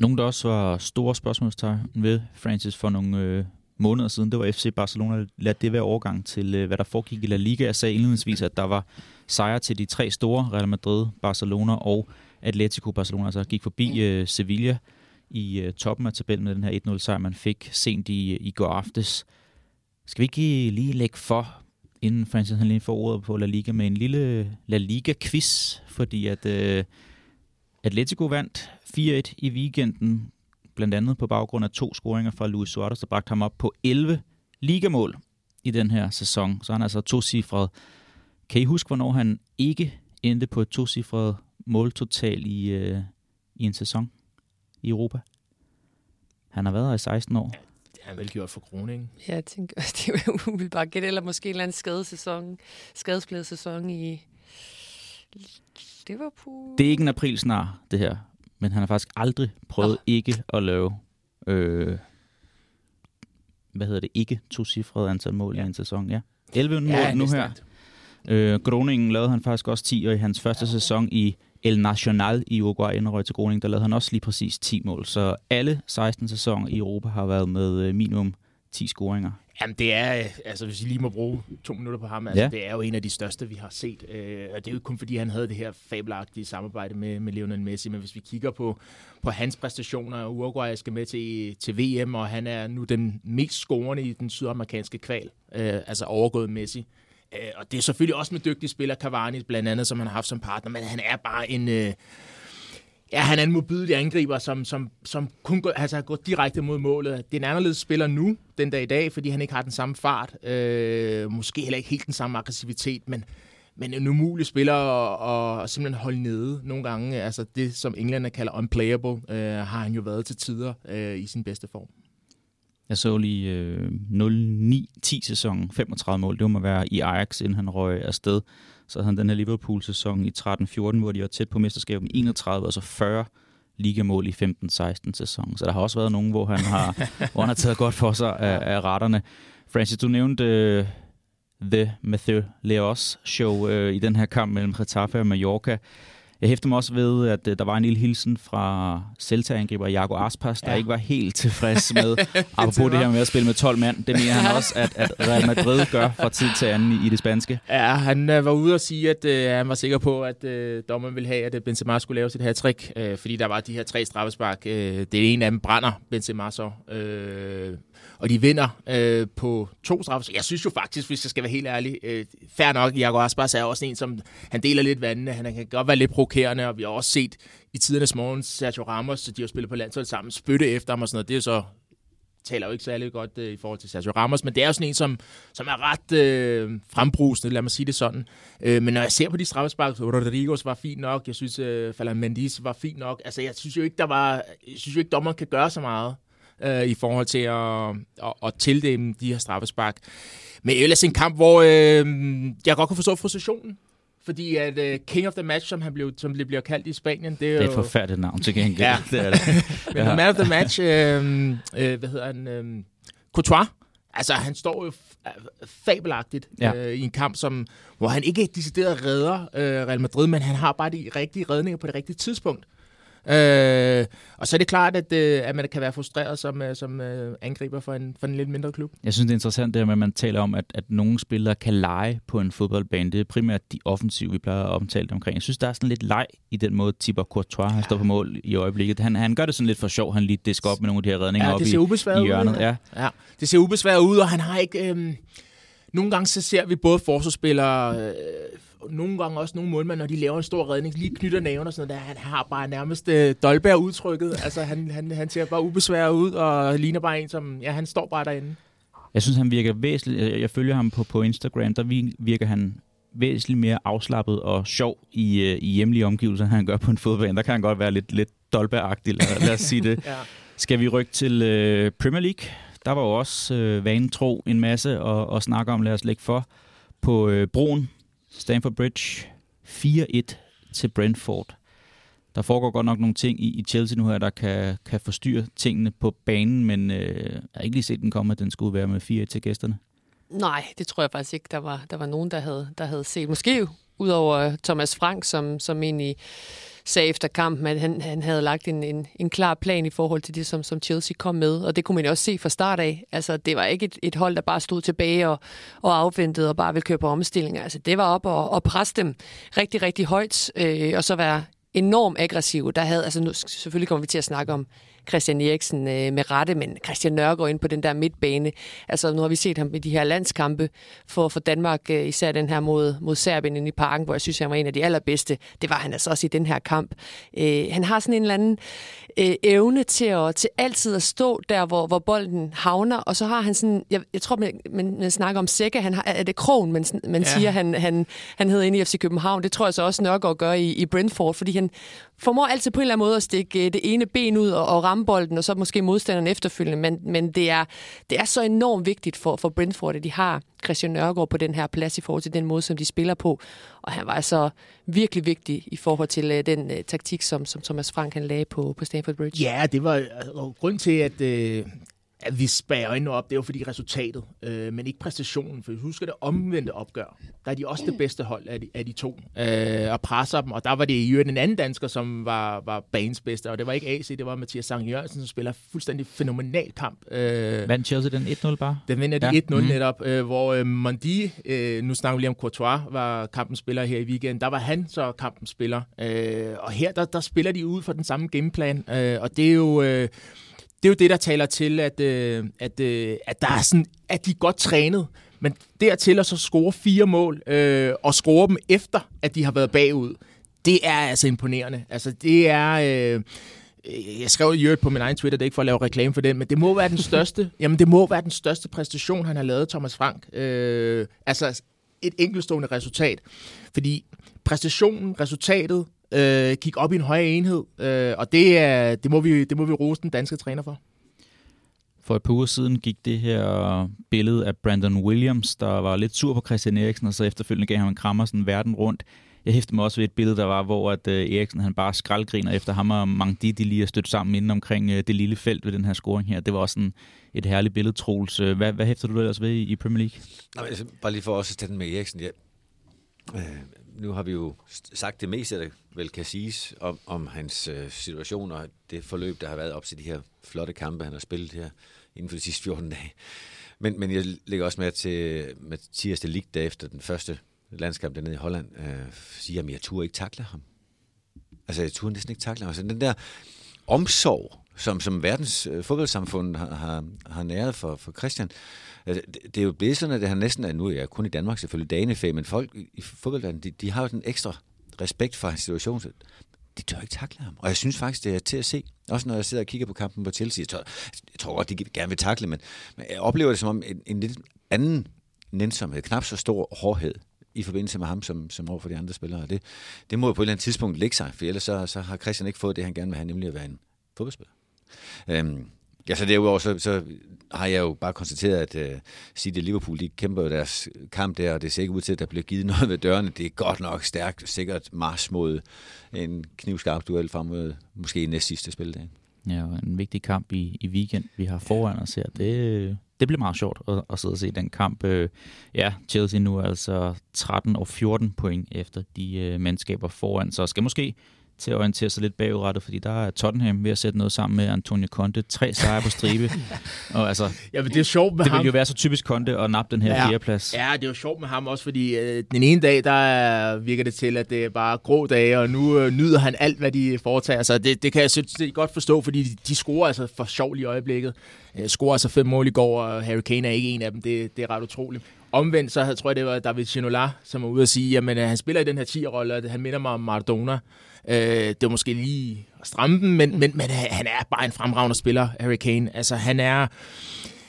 Nogle, der også var store spørgsmålstegn ved Francis for nogle øh, måneder siden, det var FC Barcelona. Lad det være overgang til, øh, hvad der foregik i La Liga. Jeg sagde indledningsvis, at der var sejre til de tre store, Real Madrid, Barcelona og Atletico Barcelona, altså gik forbi øh, Sevilla i øh, toppen af tabellen med den her 1-0 sejr, man fik sent i, i går aftes. Skal vi ikke lige lægge for, inden Francis han lige får ordet på La Liga, med en lille La Liga-quiz, fordi at øh, Atletico vandt 4-1 i weekenden, blandt andet på baggrund af to scoringer fra Luis Suarez, der bragte ham op på 11 ligamål i den her sæson. Så han er altså to-cifret. Kan I huske, hvornår han ikke endte på et to-cifret måltotal i, øh, i en sæson i Europa? Han har været her i 16 år. Det har han vel gjort for Kroning. Ja, jeg tænker, det er bare gætte, eller måske en eller anden skadesæson, skadespladet sæson i Liverpool. Det er ikke en april snart, det her. Men han har faktisk aldrig prøvet oh. ikke at lave, øh, hvad hedder det, ikke to-cifrede antal mål ja. i en sæson. Ja. 11 ja, mål nu her. Øh, Groningen lavede han faktisk også 10, og i hans første ja, sæson i El Nacional i Uruguay, inden til Groningen, der lavede han også lige præcis 10 mål. Så alle 16 sæsoner i Europa har været med øh, minimum 10 scoringer. Jamen, det er, altså hvis I lige må bruge to minutter på ham, altså, ja. det er jo en af de største, vi har set. Øh, og det er jo kun fordi, han havde det her fabelagtige samarbejde med, med Lionel Messi, men hvis vi kigger på, på hans præstationer, Uruguay skal med til, til VM, og han er nu den mest scorende i den sydamerikanske kval, øh, altså overgået Messi. Øh, og det er selvfølgelig også med dygtige spillere, Cavani blandt andet, som han har haft som partner, men han er bare en... Øh, Ja, han er en modbydelig angriber, som, som, som kun går, altså, går direkte mod målet. Det er en anderledes spiller nu, den dag i dag, fordi han ikke har den samme fart. Øh, måske heller ikke helt den samme aggressivitet, men, men en umulig spiller at, at simpelthen holde nede nogle gange. Altså det, som englænderne kalder unplayable, øh, har han jo været til tider øh, i sin bedste form. Jeg så lige øh, 0-9-10 sæsonen, 35 mål. Det må være i Ajax, inden han røg afsted. Så havde han den her Liverpool-sæson i 13-14, hvor de var tæt på mesterskabet med 31, og så 40 ligamål i 15-16 sæson. Så der har også været nogen, hvor han har, hvor han har taget godt for sig af, af retterne. Francis, du nævnte uh, The Matthew Leos show uh, i den her kamp mellem Getafe og Mallorca. Jeg hæfter mig også ved, at uh, der var en lille hilsen fra Celta-angriber Jago Aspas, der ja. ikke var helt tilfreds med, apropos det her med at spille med 12 mand. Det mener han også, at, at Real Madrid gør fra tid til anden i, i det spanske. Ja, han uh, var ude og sige, at uh, han var sikker på, at uh, dommeren ville have, at Benzema skulle lave sit her trick, uh, fordi der var de her tre straffespark. Uh, det er en af dem brænder Benzema så. Uh, og de vinder øh, på to straffe. Jeg synes jo faktisk, hvis jeg skal være helt ærlig, øh, fair nok, Jago Aspas er også en, som han deler lidt vandene. Han kan godt være lidt provokerende, og vi har også set i tidernes morgen Sergio Ramos, de har spillet på landsholdet sammen, spytte efter ham og sådan noget. Det er så taler jo ikke særlig godt øh, i forhold til Sergio Ramos, men det er jo sådan en, som, som er ret øh, frembrusende, lad mig sige det sådan. Øh, men når jeg ser på de straffespark, så Rodrigos var fint nok, jeg synes, øh, Falan Mendes var fint nok. Altså, jeg synes jo ikke, der var, jeg synes jo ikke, dommeren kan gøre så meget øh, i forhold til at, at, at tildele de her straffespark. Men ellers en kamp, hvor øh, jeg godt kunne forstå frustrationen. Fordi at uh, King of the Match, som han blev, som det bliver kaldt i Spanien, det er, det er et forfærdeligt navn til gengæld. ja. det er det. Men ja. Man of the Match, øh, øh, hvad hedder han? Øh, Courtois. Altså, han står jo fabelagtigt ja. øh, i en kamp, som, hvor han ikke decideret redder øh, Real Madrid, men han har bare de rigtige redninger på det rigtige tidspunkt. Øh, og så er det klart, at, øh, at man kan være frustreret som, øh, som øh, angriber for en, for en lidt mindre klub. Jeg synes, det er interessant det med, at man taler om, at, at nogle spillere kan lege på en fodboldbane. Det er primært de offensive, vi plejer at omtale det omkring. Jeg synes, der er sådan lidt leg i den måde, Thibaut Courtois har står på mål i øjeblikket. Han, han gør det sådan lidt for sjov. Han lige disker op med nogle af de her redninger ja, op i, i hjørnet. Ud, ja. ja. det ser ubesværet ud, og han har ikke... Øh, nogle gange så ser vi både forsvarsspillere... Øh, nogle gange også nogle målmænd, når de laver en stor redning, lige knytter næven og sådan noget, der, han har bare nærmest uh, Dolberg-udtrykket. Altså, han, han, han ser bare ubesværet ud, og ligner bare en, som, ja, han står bare derinde. Jeg synes, han virker væsentligt, jeg følger ham på, på Instagram, der virker han væsentligt mere afslappet og sjov i, uh, i hjemlige omgivelser, end han gør på en fodbane. Der kan han godt være lidt, lidt Dolberg-agtig, lad, lad os sige det. ja. Skal vi rykke til uh, Premier League? Der var jo også uh, vanen tro en masse at, at snakke om. Lad os lægge for på uh, broen Stamford Bridge 4-1 til Brentford. Der foregår godt nok nogle ting i, i Chelsea nu her, der kan, kan forstyrre tingene på banen, men øh, jeg har ikke lige set den komme, at den skulle være med 4-1 til gæsterne. Nej, det tror jeg faktisk ikke, der var, der var nogen, der havde, der havde set. Måske udover Thomas Frank, som, som egentlig sagde efter kampen, at han, han havde lagt en, en, en klar plan i forhold til det, som, som Chelsea kom med. Og det kunne man jo også se fra start af. Altså, det var ikke et, et hold, der bare stod tilbage og, og afventede og bare ville køre på omstillinger. Altså, det var op og, og presse dem rigtig, rigtig højt, øh, og så være enormt aggressiv. Der havde, altså nu, selvfølgelig kommer vi til at snakke om Christian Eriksen øh, med rette, men Christian Nørgaard ind på den der midtbane. Altså nu har vi set ham i de her landskampe for, for Danmark, øh, især den her mod, mod Serbien inde i parken, hvor jeg synes, han var en af de allerbedste. Det var han altså også i den her kamp. Øh, han har sådan en eller anden øh, evne til, at, til altid at stå der, hvor, hvor bolden havner, og så har han sådan, jeg, jeg tror, man, man, man snakker om Sække, han har, er det Krogen, man, man ja. siger, han, han, han hedder inde i FC København. Det tror jeg så også Nørgaard gør i, i Brentford, fordi han formår altid på en eller anden måde at stikke øh, det ene ben ud og, og ramme bolden, og så måske modstanderen efterfølgende, men, men det, er, det er så enormt vigtigt for, for Brentford, at de har Christian Nørgaard på den her plads i forhold til den måde, som de spiller på. Og han var altså virkelig vigtig i forhold til øh, den øh, taktik, som, som Thomas Frank han lagde på, på Stamford Bridge. Ja, det var uh, grund til, at, øh, at vi spærer øjnene op, det var fordi resultatet, uh, men ikke præstationen. For husker det omvendte opgør, der er de også det bedste hold af de, af de to, uh, og presser dem. Og der var det i øvrigt en anden dansker, som var, var banens bedste, og det var ikke AC, det var Mathias Sankt Jørgensen, som spiller fuldstændig fænomenal kamp. Uh, Vandt Chelsea den 1-0 bare? Den vinder de ja. 1-0 mm. netop, uh, hvor uh, Mondi, uh, nu snakker vi lige om Courtois, var kampens spiller her i weekenden, der var han så kampens spiller. Uh, og her, der, der spiller de ud for den samme gameplan, uh, og det er jo... Uh, det er jo det, der taler til, at, øh, at, øh, at, der er sådan, at de er godt trænet. Men dertil at så score fire mål, øh, og score dem efter, at de har været bagud, det er altså imponerende. Altså, det er... Øh, jeg skrev i på min egen Twitter, det er ikke for at lave reklame for den, men det må være den største, jamen det må være den største præstation, han har lavet, Thomas Frank. Øh, altså et enkeltstående resultat. Fordi præstationen, resultatet, øh, kigge op i en højere enhed, øh, og det, er, det, må vi, det må vi rose den danske træner for. For et par uger siden gik det her billede af Brandon Williams, der var lidt sur på Christian Eriksen, og så efterfølgende gav han en krammer sådan verden rundt. Jeg hæftede mig også ved et billede, der var, hvor at, uh, Eriksen han bare skraldgriner efter ham og Mangdi, de lige er stødt sammen inden omkring uh, det lille felt ved den her scoring her. Det var også sådan et herligt billede, Troels. Hvad, hvad hæfter du ellers ved i Premier League? Nej, altså, bare lige for også at tage den med Eriksen. Ja. Øh, nu har vi jo sagt det meste, der vel kan siges om, om hans øh, situation og det forløb, der har været op til de her flotte kampe, han har spillet her inden for de sidste 14 dage. Men, men jeg lægger også med til øh, Mathias de Ligt, der efter den første landskamp dernede i Holland, øh, siger, at jeg turde ikke takle ham. Altså, jeg turde næsten ikke takle ham. Altså, den der omsorg, som, som verdens øh, fodboldsamfund har, har, har næret for, for Christian, altså, det, det er jo blevet sådan, at det har næsten, er nu er jeg kun i Danmark selvfølgelig danefag, men folk i fodboldverdenen, de, de har jo den ekstra respekt for hans situation. Så De tør ikke takle ham. Og jeg synes faktisk, det er til at se. Også når jeg sidder og kigger på kampen på Chelsea. Jeg tror, jeg tror godt, de gerne vil takle, men, men jeg oplever det som om en, en lidt anden nænsomhed, knap så stor hårdhed i forbindelse med ham som, som over for de andre spillere. Det, det må jo på et eller andet tidspunkt ligge sig, for ellers så, så har Christian ikke fået det, han gerne vil have, nemlig at være en fodboldspiller. Øhm, ja, så derudover så, så har jeg jo bare konstateret, at uh, City og Liverpool, de kæmper jo deres kamp der, og det ser ikke ud til, at der bliver givet noget ved dørene. Det er godt nok stærkt, sikkert mars mod en knivskarp duel frem mod måske næst sidste spildag. Ja, en vigtig kamp i, i weekend, vi har foran os her. Det, det bliver meget sjovt at, at sidde og se den kamp. Øh, ja, Chelsea nu er altså 13 og 14 point efter de uh, mandskaber foran, så skal måske til at orientere sig lidt bagudrettet, fordi der er Tottenham ved at sætte noget sammen med Antonio Conte. Tre sejre på stribe. og altså, ja, men det er sjovt med det ham. vil jo være så typisk Conte at nappe den her ja. fjerdeplads. Ja, det er jo sjovt med ham også, fordi øh, den ene dag, der virker det til, at det er bare grå dage, og nu øh, nyder han alt, hvad de foretager sig. Det, det kan jeg synes, det godt forstå, fordi de, de scorer altså for sjov i øjeblikket. Øh, scorer altså fem mål i går, og Harry Kane er ikke en af dem. Det, det er ret utroligt. Omvendt, så tror jeg, det var David Ginola, som var ude at sige, at han spiller i den her 10-rolle, og han minder mig om Maradona. Øh, det var måske lige at stramme den, men, men, men øh, han er bare en fremragende spiller, Harry Kane. Altså, han er...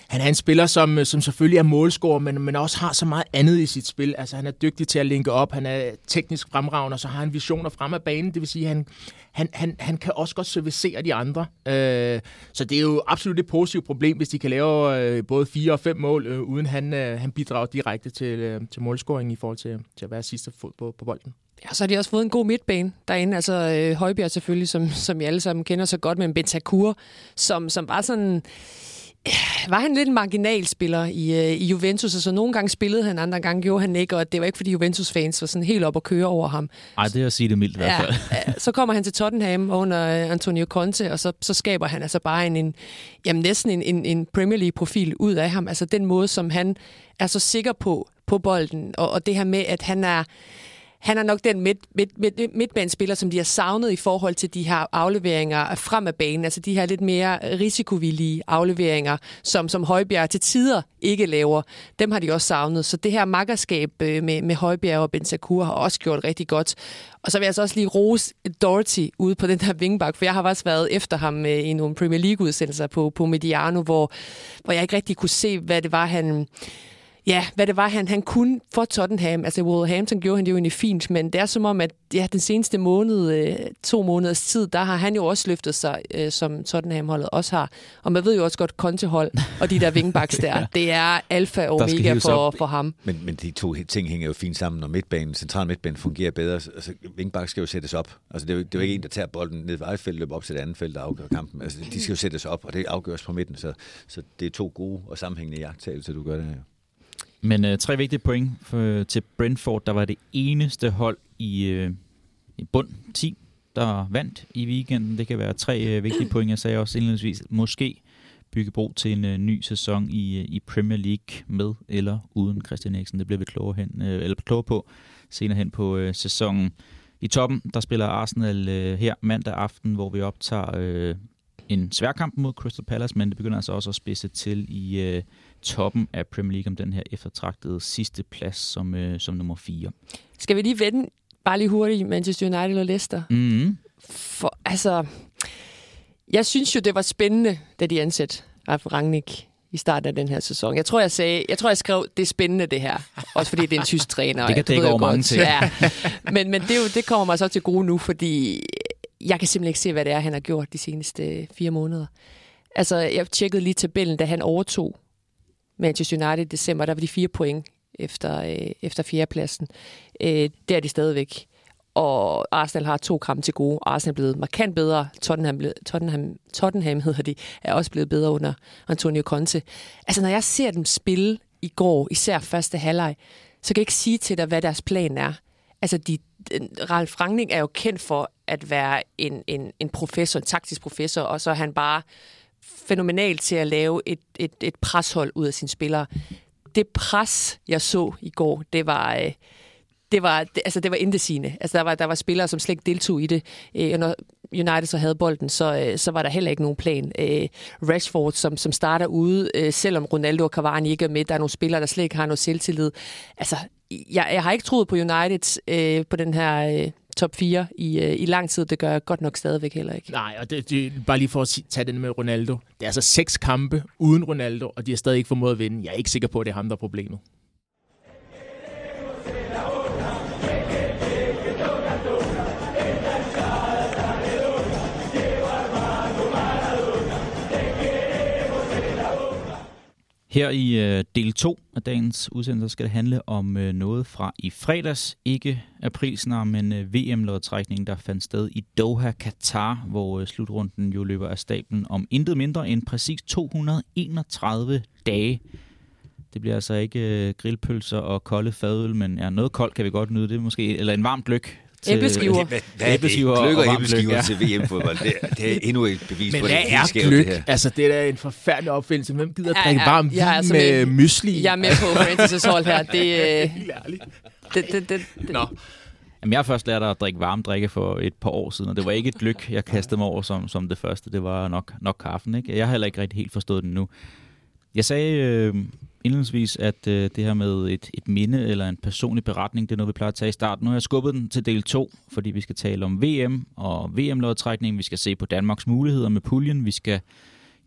Han er en spiller, som, øh, som selvfølgelig er målscorer, men, men også har så meget andet i sit spil. Altså, han er dygtig til at linke op, han er teknisk fremragende, og så har han visioner frem af banen. Det vil sige, han, han, han, han kan også godt servicere de andre. Øh, så det er jo absolut et positivt problem, hvis de kan lave øh, både fire og fem mål, øh, uden han, øh, han bidrager direkte til, øh, til målscoring i forhold til, til at være sidste fod på, på bolden. Ja, så har de også fået en god midtbane derinde. Altså øh, Højbjerg selvfølgelig, som, som I alle sammen kender så godt, men Bentancur, som, som var sådan var han lidt en marginalspiller i, øh, i Juventus, og så nogle gange spillede han, andre gange gjorde han ikke, og det var ikke, fordi Juventus-fans var sådan helt op at køre over ham. Nej, det er at sige det mildt i hvert fald. Ja, så kommer han til Tottenham under øh, Antonio Conte, og så, så skaber han altså bare en, en jamen næsten en, en, en Premier League-profil ud af ham. Altså den måde, som han er så sikker på, på bolden, og, og det her med, at han er han er nok den midt, midt, midt, midtbanespiller, som de har savnet i forhold til de her afleveringer frem af banen. Altså de her lidt mere risikovillige afleveringer, som, som Højbjerg til tider ikke laver. Dem har de også savnet. Så det her makkerskab øh, med, med Højbjerg og Bentancur har også gjort rigtig godt. Og så vil jeg så også lige rose Doherty ude på den der vingbak, for jeg har også været efter ham øh, i nogle Premier League-udsendelser på, på Mediano, hvor, hvor jeg ikke rigtig kunne se, hvad det var, han ja, hvad det var, han, han kunne for Tottenham. Altså, Wolverhampton gjorde han det jo egentlig fint, men det er som om, at ja, den seneste måned, øh, to måneders tid, der har han jo også løftet sig, øh, som Tottenham-holdet også har. Og man ved jo også godt, kontehold og de der vingbaks der, ja. det er alfa og omega for, for ham. Men, men de to ting hænger jo fint sammen, når midtbanen, central midtbanen fungerer bedre. Altså, vingbak skal jo sættes op. Altså, det er jo, det er jo ikke en, der tager bolden ned ved eget løber op til det andet felt og afgør kampen. Altså, de skal jo sættes op, og det afgøres på midten. Så, så det er to gode og sammenhængende jagttagelser, du gør det her. Men øh, tre vigtige point for, til Brentford, der var det eneste hold i, øh, i bund 10, der vandt i weekenden. Det kan være tre øh, vigtige point. Jeg sagde også indledningsvis, måske bygge bro til en øh, ny sæson i, øh, i Premier League med eller uden Christian Eriksen. Det bliver vi klogere, hen, øh, eller klogere på senere hen på øh, sæsonen. I toppen, der spiller Arsenal øh, her mandag aften, hvor vi optager øh, en svær kamp mod Crystal Palace, men det begynder altså også at spidse til i øh, toppen af Premier League om den her eftertragtede sidste plads som, øh, som nummer 4. Skal vi lige vende bare lige hurtigt Manchester United og Leicester? Mm-hmm. For, altså, jeg synes jo, det var spændende, da de ansatte Ralf Rangnick i starten af den her sæson. Jeg tror, jeg sagde, jeg tror, jeg skrev, det er spændende det her. Også fordi det er en tysk træner. det kan dække over mange ting. Ja. Men, men det, jo, det kommer mig så til gode nu, fordi jeg kan simpelthen ikke se, hvad det er, han har gjort de seneste fire måneder. Altså, jeg tjekkede lige tabellen, da han overtog Manchester United i december, der var de fire point efter, øh, efter fjerdepladsen. Øh, der er de stadigvæk. Og Arsenal har to kampe til gode. Arsenal er blevet markant bedre. Tottenham, Tottenham, Tottenham hedder de, er også blevet bedre under Antonio Conte. Altså, når jeg ser dem spille i går, især første halvleg, så kan jeg ikke sige til dig, hvad deres plan er. Altså, de, Ralf Rangnick er jo kendt for at være en, en, en professor, en taktisk professor, og så er han bare fænomenalt til at lave et, et, et preshold ud af sine spillere. Det pres, jeg så i går, det var... Øh, det var, det, altså det var indesigende. Altså der var, der var spillere, som slet ikke deltog i det. Øh, når United så havde bolden, så, øh, så var der heller ikke nogen plan. Øh, Rashford, som, som starter ude, øh, selvom Ronaldo og Cavani ikke er med, der er nogle spillere, der slet ikke har noget selvtillid. Altså, jeg, jeg har ikke troet på United øh, på den her øh, top 4 i, øh, i lang tid. Det gør jeg godt nok stadigvæk heller ikke. Nej, og det, det, bare lige for at tage den med Ronaldo. Det er altså seks kampe uden Ronaldo, og de har stadig ikke formået at vinde. Jeg er ikke sikker på, at det er ham, der er problemet. Her i øh, del 2 af dagens udsendelse skal det handle om øh, noget fra i fredags. Ikke aprilsnar, men øh, VM-lodtrækningen, der fandt sted i Doha, Katar, hvor øh, slutrunden jo løber af stablen om intet mindre end præcis 231 dage. Det bliver altså ikke øh, grillpølser og kolde fadøl, men ja, noget koldt kan vi godt nyde. Det er måske, eller en varm gløk til... Æbleskiver. Hvad, hvad er det? Gløk og æbleskiver ja. til VM-fodbold. Det, det er endnu et bevis Men på, det er skævt, gløk? det her. Altså, det er da en forfærdelig opfindelse. Hvem gider Ja, drikke ja, varm er vin altså med med- mysli? Jeg er med på Francis' hold her. Det, øh, Helt ærligt. det, det, det, det, Nå. Jamen, jeg har først lært at drikke varme drikke for et par år siden, og det var ikke et gløk, jeg kastede mig over som, som det første. Det var nok, nok kaffen. Ikke? Jeg har heller ikke rigtig helt forstået den nu. Jeg sagde øh, indledningsvis, at øh, det her med et, et minde eller en personlig beretning, det er noget, vi plejer at tage i starten. Nu har jeg skubbet den til del 2, fordi vi skal tale om VM og VM-lodtrækning. Vi skal se på Danmarks muligheder med puljen. Vi skal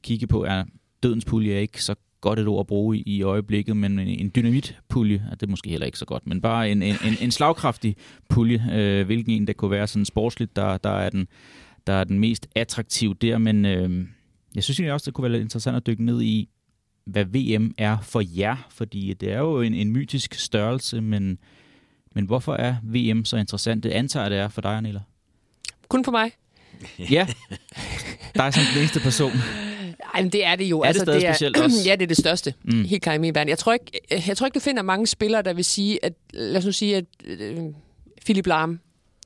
kigge på, er dødens pulje er ikke så godt et ord at bruge i, i øjeblikket, men en, en dynamitpulje, ja, det er måske heller ikke så godt, men bare en, en, en, en slagkraftig pulje, øh, hvilken en, der kunne være sådan sportsligt, der, der, er, den, der er den mest attraktiv der, men øh, jeg synes egentlig også, det kunne være lidt interessant at dykke ned i, hvad VM er for jer, fordi det er jo en, en mytisk størrelse, men, men hvorfor er VM så interessant? Det antager det er for dig, Anela. kun for mig. Ja, dig som den eneste person. Ej, men det er det jo. Er det stadig det er, specielt også? Ja, det er det største. Mm. Helt klart i min verden. Jeg tror, ikke, jeg tror ikke, du finder mange spillere, der vil sige, at lad os nu sige, at øh, Philip Lahm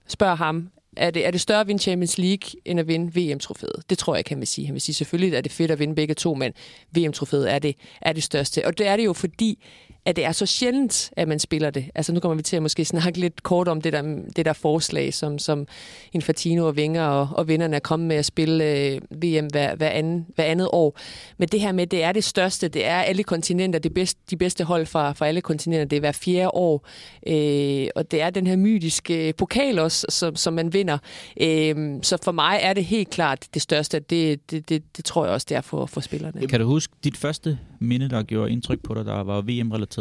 spørger ham, er det, er det større at vinde Champions League, end at vinde VM-trofæet? Det tror jeg ikke, han vil sige. Han vil sige, selvfølgelig er det fedt at vinde begge to, men VM-trofæet er det, er det største. Og det er det jo, fordi at det er så sjældent, at man spiller det. Altså nu kommer vi til at måske snakke lidt kort om det der, det der forslag, som, som Infantino og Wenger og, og vinderne er kommet med at spille øh, VM hver, hver, anden, hver andet år. Men det her med, det er det største, det er alle kontinenter, det bedste, de bedste hold fra, fra alle kontinenter, det er hver fjerde år. Øh, og det er den her mytiske øh, pokal også, som, som man vinder. Øh, så for mig er det helt klart det største. Det, det, det, det tror jeg også, det er for, for spillerne. Kan du huske dit første minde, der gjorde indtryk på dig, der var VM-relateret?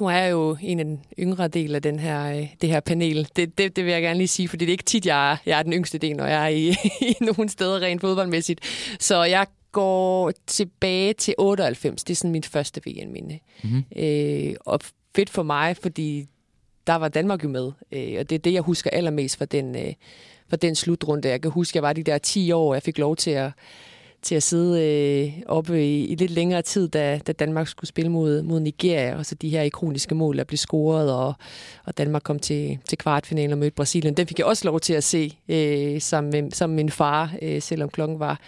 Nu er jeg jo en af den yngre del af den her, øh, det her panel. Det, det, det vil jeg gerne lige sige, fordi det er ikke tit, jeg er, jeg er den yngste del, når jeg er i, i nogle steder rent fodboldmæssigt. Så jeg går tilbage til 98. Det er sådan mit første VM-minde. Mm-hmm. Øh, og fedt for mig, fordi der var Danmark jo med. Øh, og det er det, jeg husker allermest fra den, øh, fra den slutrunde. Jeg kan huske, jeg var de der 10 år, og jeg fik lov til at til at sidde øh, oppe i, i lidt længere tid, da, da Danmark skulle spille mod, mod Nigeria, og så de her ikoniske mål, der blev scoret, og, og Danmark kom til, til kvartfinalen og mødte Brasilien. Den fik jeg også lov til at se øh, sammen, med, sammen med min far, øh, selvom klokken var,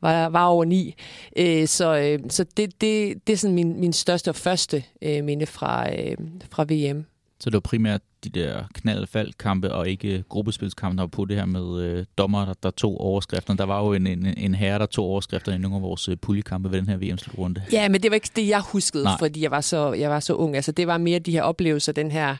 var, var over ni. Øh, så øh, så det, det, det er sådan min, min største og første øh, minde fra, øh, fra VM. Så det var primært de der knald kampe og ikke gruppespilskampe, der på det her med øh, dommer, der, der tog overskrifter. Der var jo en, en, en herre, der tog overskrifter i nogle af vores øh, puljekampe ved den her VM-slutrunde. Ja, men det var ikke det, jeg huskede, Nej. fordi jeg var, så, jeg var så ung. Altså, det var mere de her oplevelser, den her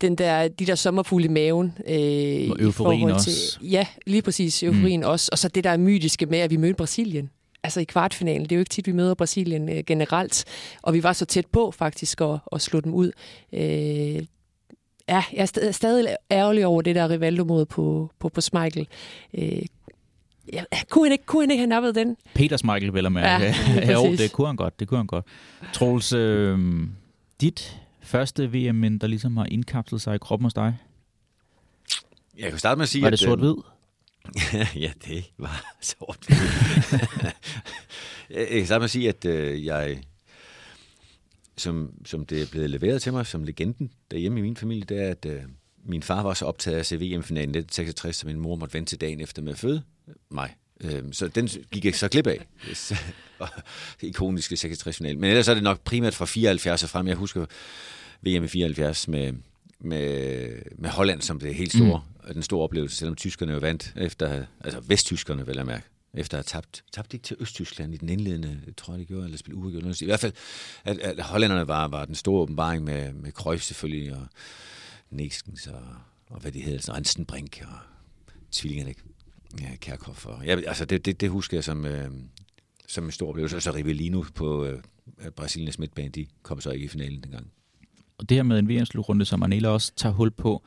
den der, de der sommerfugle i maven. Øh, og euforien også. Til, ja, lige præcis. Euforien mm. også. Og så det der mytiske med, at vi mødte Brasilien altså i kvartfinalen. Det er jo ikke tit, vi møder Brasilien øh, generelt, og vi var så tæt på faktisk at, at slå dem ud. Øh, ja, jeg er stadig ærgerlig over det der Rivaldo-mod på, på, på Schmeichel. Øh, Ja, kunne, han ikke, kunne han ikke have nappet den? Peter Schmeichel, vil jeg med. Ja, jo, det kunne han godt. Det kunne han godt. Troels, øh, dit første VM, der ligesom har indkapslet sig i kroppen hos dig? Jeg kan starte med at sige, Var det sort-hvid? ja, det var sort Jeg kan starte med at sige, at øh, jeg, som, som det er blevet leveret til mig som legenden derhjemme i min familie, det er, at øh, min far var så optaget af at se VM-finalen 1966, så min mor måtte vente til dagen efter med at føde mig. Øh, så den gik jeg så glip af. ikoniske 66-final. Men ellers er det nok primært fra 74 og frem. Jeg husker VM i 74 med, med, med Holland som det helt store, mm. den store oplevelse, selvom tyskerne jo vandt efter, altså vesttyskerne vil jeg mærke, efter at have tabt, Tabte ikke til Østtyskland i den indledende, tror jeg det gjorde, eller spille uafgjort. I hvert fald, at, at hollænderne var, var den store åbenbaring med, med Cruyff selvfølgelig, og Neskens, og, og hvad de hedder, så Renstenbrink, og tvillingerne, ja, Kærkoff. Og, ja, altså det, det, det, husker jeg som, øh, som en stor oplevelse. Og så Rivellino på øh, Brasiliens midtbane, de kom så ikke i finalen dengang. Og det her med en VM-slutrunde, som Anela også tager hul på,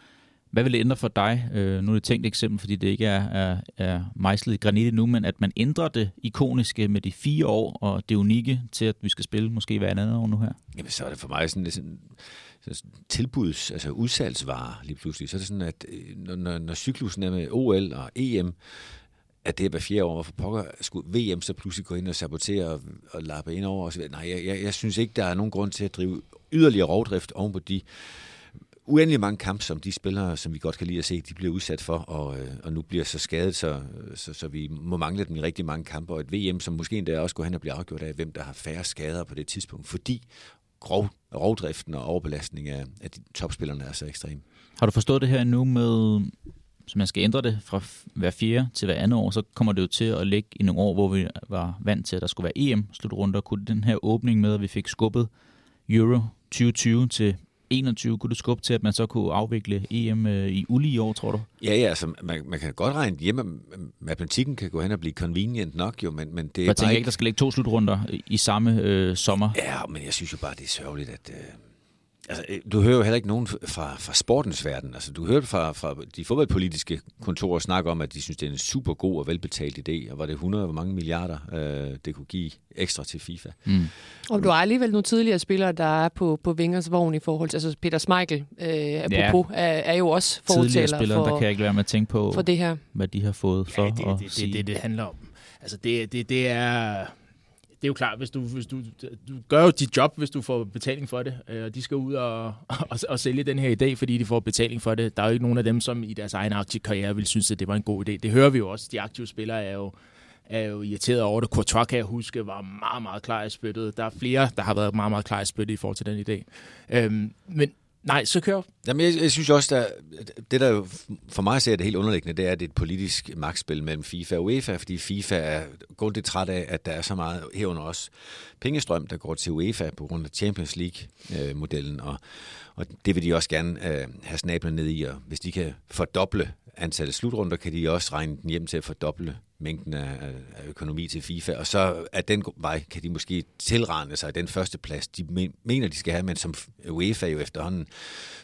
hvad vil det ændre for dig? Øh, nu er det et tænkt eksempel, fordi det ikke er, er, er mejslet i granit nu, men at man ændrer det ikoniske med de fire år og det unikke til, at vi skal spille måske hver andet år nu her? Jamen, så er det for mig sådan, lidt sådan, sådan tilbuds, altså udsalgsvarer lige pludselig. Så er det sådan, at øh, når, når, når cyklusen er med OL og EM, at det er hver fjerde år, hvorfor pokker skulle VM så pludselig gå ind og sabotere og, og lappe ind over os? Nej, jeg, jeg, jeg synes ikke, der er nogen grund til at drive yderligere rovdrift oven på de uendelig mange kampe, som de spillere, som vi godt kan lide at se, de bliver udsat for, og, øh, og nu bliver så skadet, så, så, så vi må mangle dem i rigtig mange kampe, og et VM, som måske endda også går hen og bliver afgjort af, hvem der har færre skader på det tidspunkt, fordi grov, rovdriften og overbelastning af, af de topspillerne er så ekstrem. Har du forstået det her nu med, så man skal ændre det fra hver fjerde til hver andet år, så kommer det jo til at ligge i nogle år, hvor vi var vant til, at der skulle være EM-slutrunder. og kunne den her åbning med, at vi fik skubbet Euro 2020 til 21, kunne du skubbe til, at man så kunne afvikle EM øh, i ulige år, tror du? Ja, ja, altså man, man kan godt regne hjemme, matematikken kan gå hen og blive convenient nok jo, men, men det er Jeg tænker ikke, der skal ligge to slutrunder i samme øh, sommer. Ja, men jeg synes jo bare, det er sørgeligt, at... Øh Altså, øh, du hører jo heller ikke nogen fra, fra sportens verden. Altså, du hører fra, fra de fodboldpolitiske kontorer snakke om, at de synes, det er en super god og velbetalt idé, og var det 100, hvor mange milliarder øh, det kunne give ekstra til FIFA. Mm. Og du har alligevel nogle tidligere spillere, der er på, på Vingers vogn i forhold til, altså Peter Schmeichel, øh, apropos, ja. er, er jo også fortæller spillere, for, der kan jeg ikke være med at tænke på, for det her. hvad de har fået for ja, det, at det, sige. Det, det, det handler om. Altså, det, det, det er det er jo klart, hvis du, hvis du, du gør jo dit job, hvis du får betaling for det, øh, og de skal ud og, og, og sælge den her idé, fordi de får betaling for det. Der er jo ikke nogen af dem, som i deres egen aktiekarriere vil synes, at det var en god idé. Det hører vi jo også. De aktive spillere er jo, er jo irriteret over det. Courtois, kan jeg huske, var meget, meget klar i spyttet. Der er flere, der har været meget, meget klar i spyttet i forhold til den idé. Øhm, men Nej, så kør. Jamen, jeg, jeg synes også, at det der jo for mig ser det helt underliggende, det er, at det er et politisk magtspil mellem FIFA og UEFA, fordi FIFA er grundigt træt af, at der er så meget herunder også pengestrøm, der går til UEFA på grund af Champions League-modellen, og, og det vil de også gerne uh, have snablen ned i, og hvis de kan fordoble antallet slutrunder, kan de også regne den hjem til at fordoble mængden af, af økonomi til FIFA, og så af den vej kan de måske tilrane sig den første plads, de mener, de skal have, men som UEFA jo efterhånden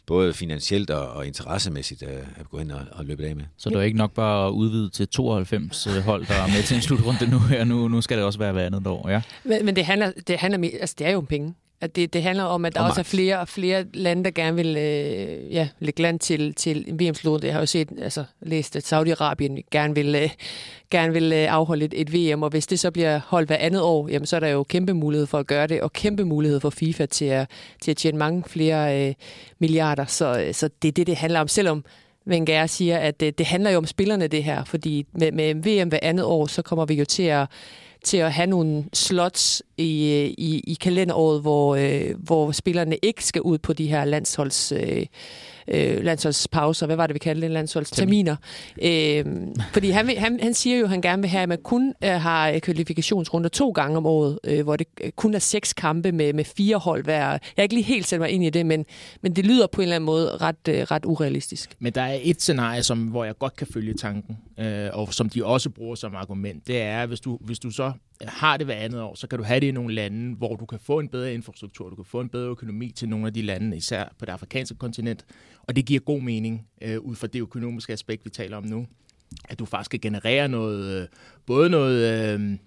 både finansielt og, og interessemæssigt er, er gået ind og, og løbet af med. Så det er ikke nok bare at udvide til 92 øh, hold, der er med til en slutrunde nu her. Nu, nu skal det også være hver andet år, ja. Men, men det handler, det handler altså det er jo om penge. At det, det handler om, at der og også er flere og flere lande, der gerne vil øh, ja, lægge land til, til en VM-slutning. Jeg har jo set, altså, læst, at Saudi-Arabien gerne vil, øh, gerne vil øh, afholde et, et VM, og hvis det så bliver holdt hver andet år, jamen, så er der jo kæmpe mulighed for at gøre det, og kæmpe mulighed for FIFA til at, til at tjene mange flere øh, milliarder. Så, øh, så det er det, det handler om, selvom Wenger siger, at det, det handler jo om spillerne det her, fordi med, med VM hver andet år, så kommer vi jo til at til at have nogle slots i, øh, i, i kalenderåret, hvor, øh, hvor spillerne ikke skal ud på de her landsholds... Øh, øh, landsholdspauser, hvad var det, vi kaldte det, landsholdsterminer. Øh, fordi han, han, han siger jo, at han gerne vil have, at man kun øh, har kvalifikationsrunder to gange om året, øh, hvor det kun er seks kampe med, med fire hold hver. Jeg er ikke lige helt sat mig ind i det, men, men det lyder på en eller anden måde ret, øh, ret urealistisk. Men der er et scenarie, som, hvor jeg godt kan følge tanken, øh, og som de også bruger som argument. Det er, hvis du, hvis du så har det hver andet år, så kan du have det i nogle lande, hvor du kan få en bedre infrastruktur, du kan få en bedre økonomi til nogle af de lande, især på det afrikanske kontinent, og det giver god mening øh, ud fra det økonomiske aspekt, vi taler om nu, at du faktisk kan generere noget, øh, både noget... Øh,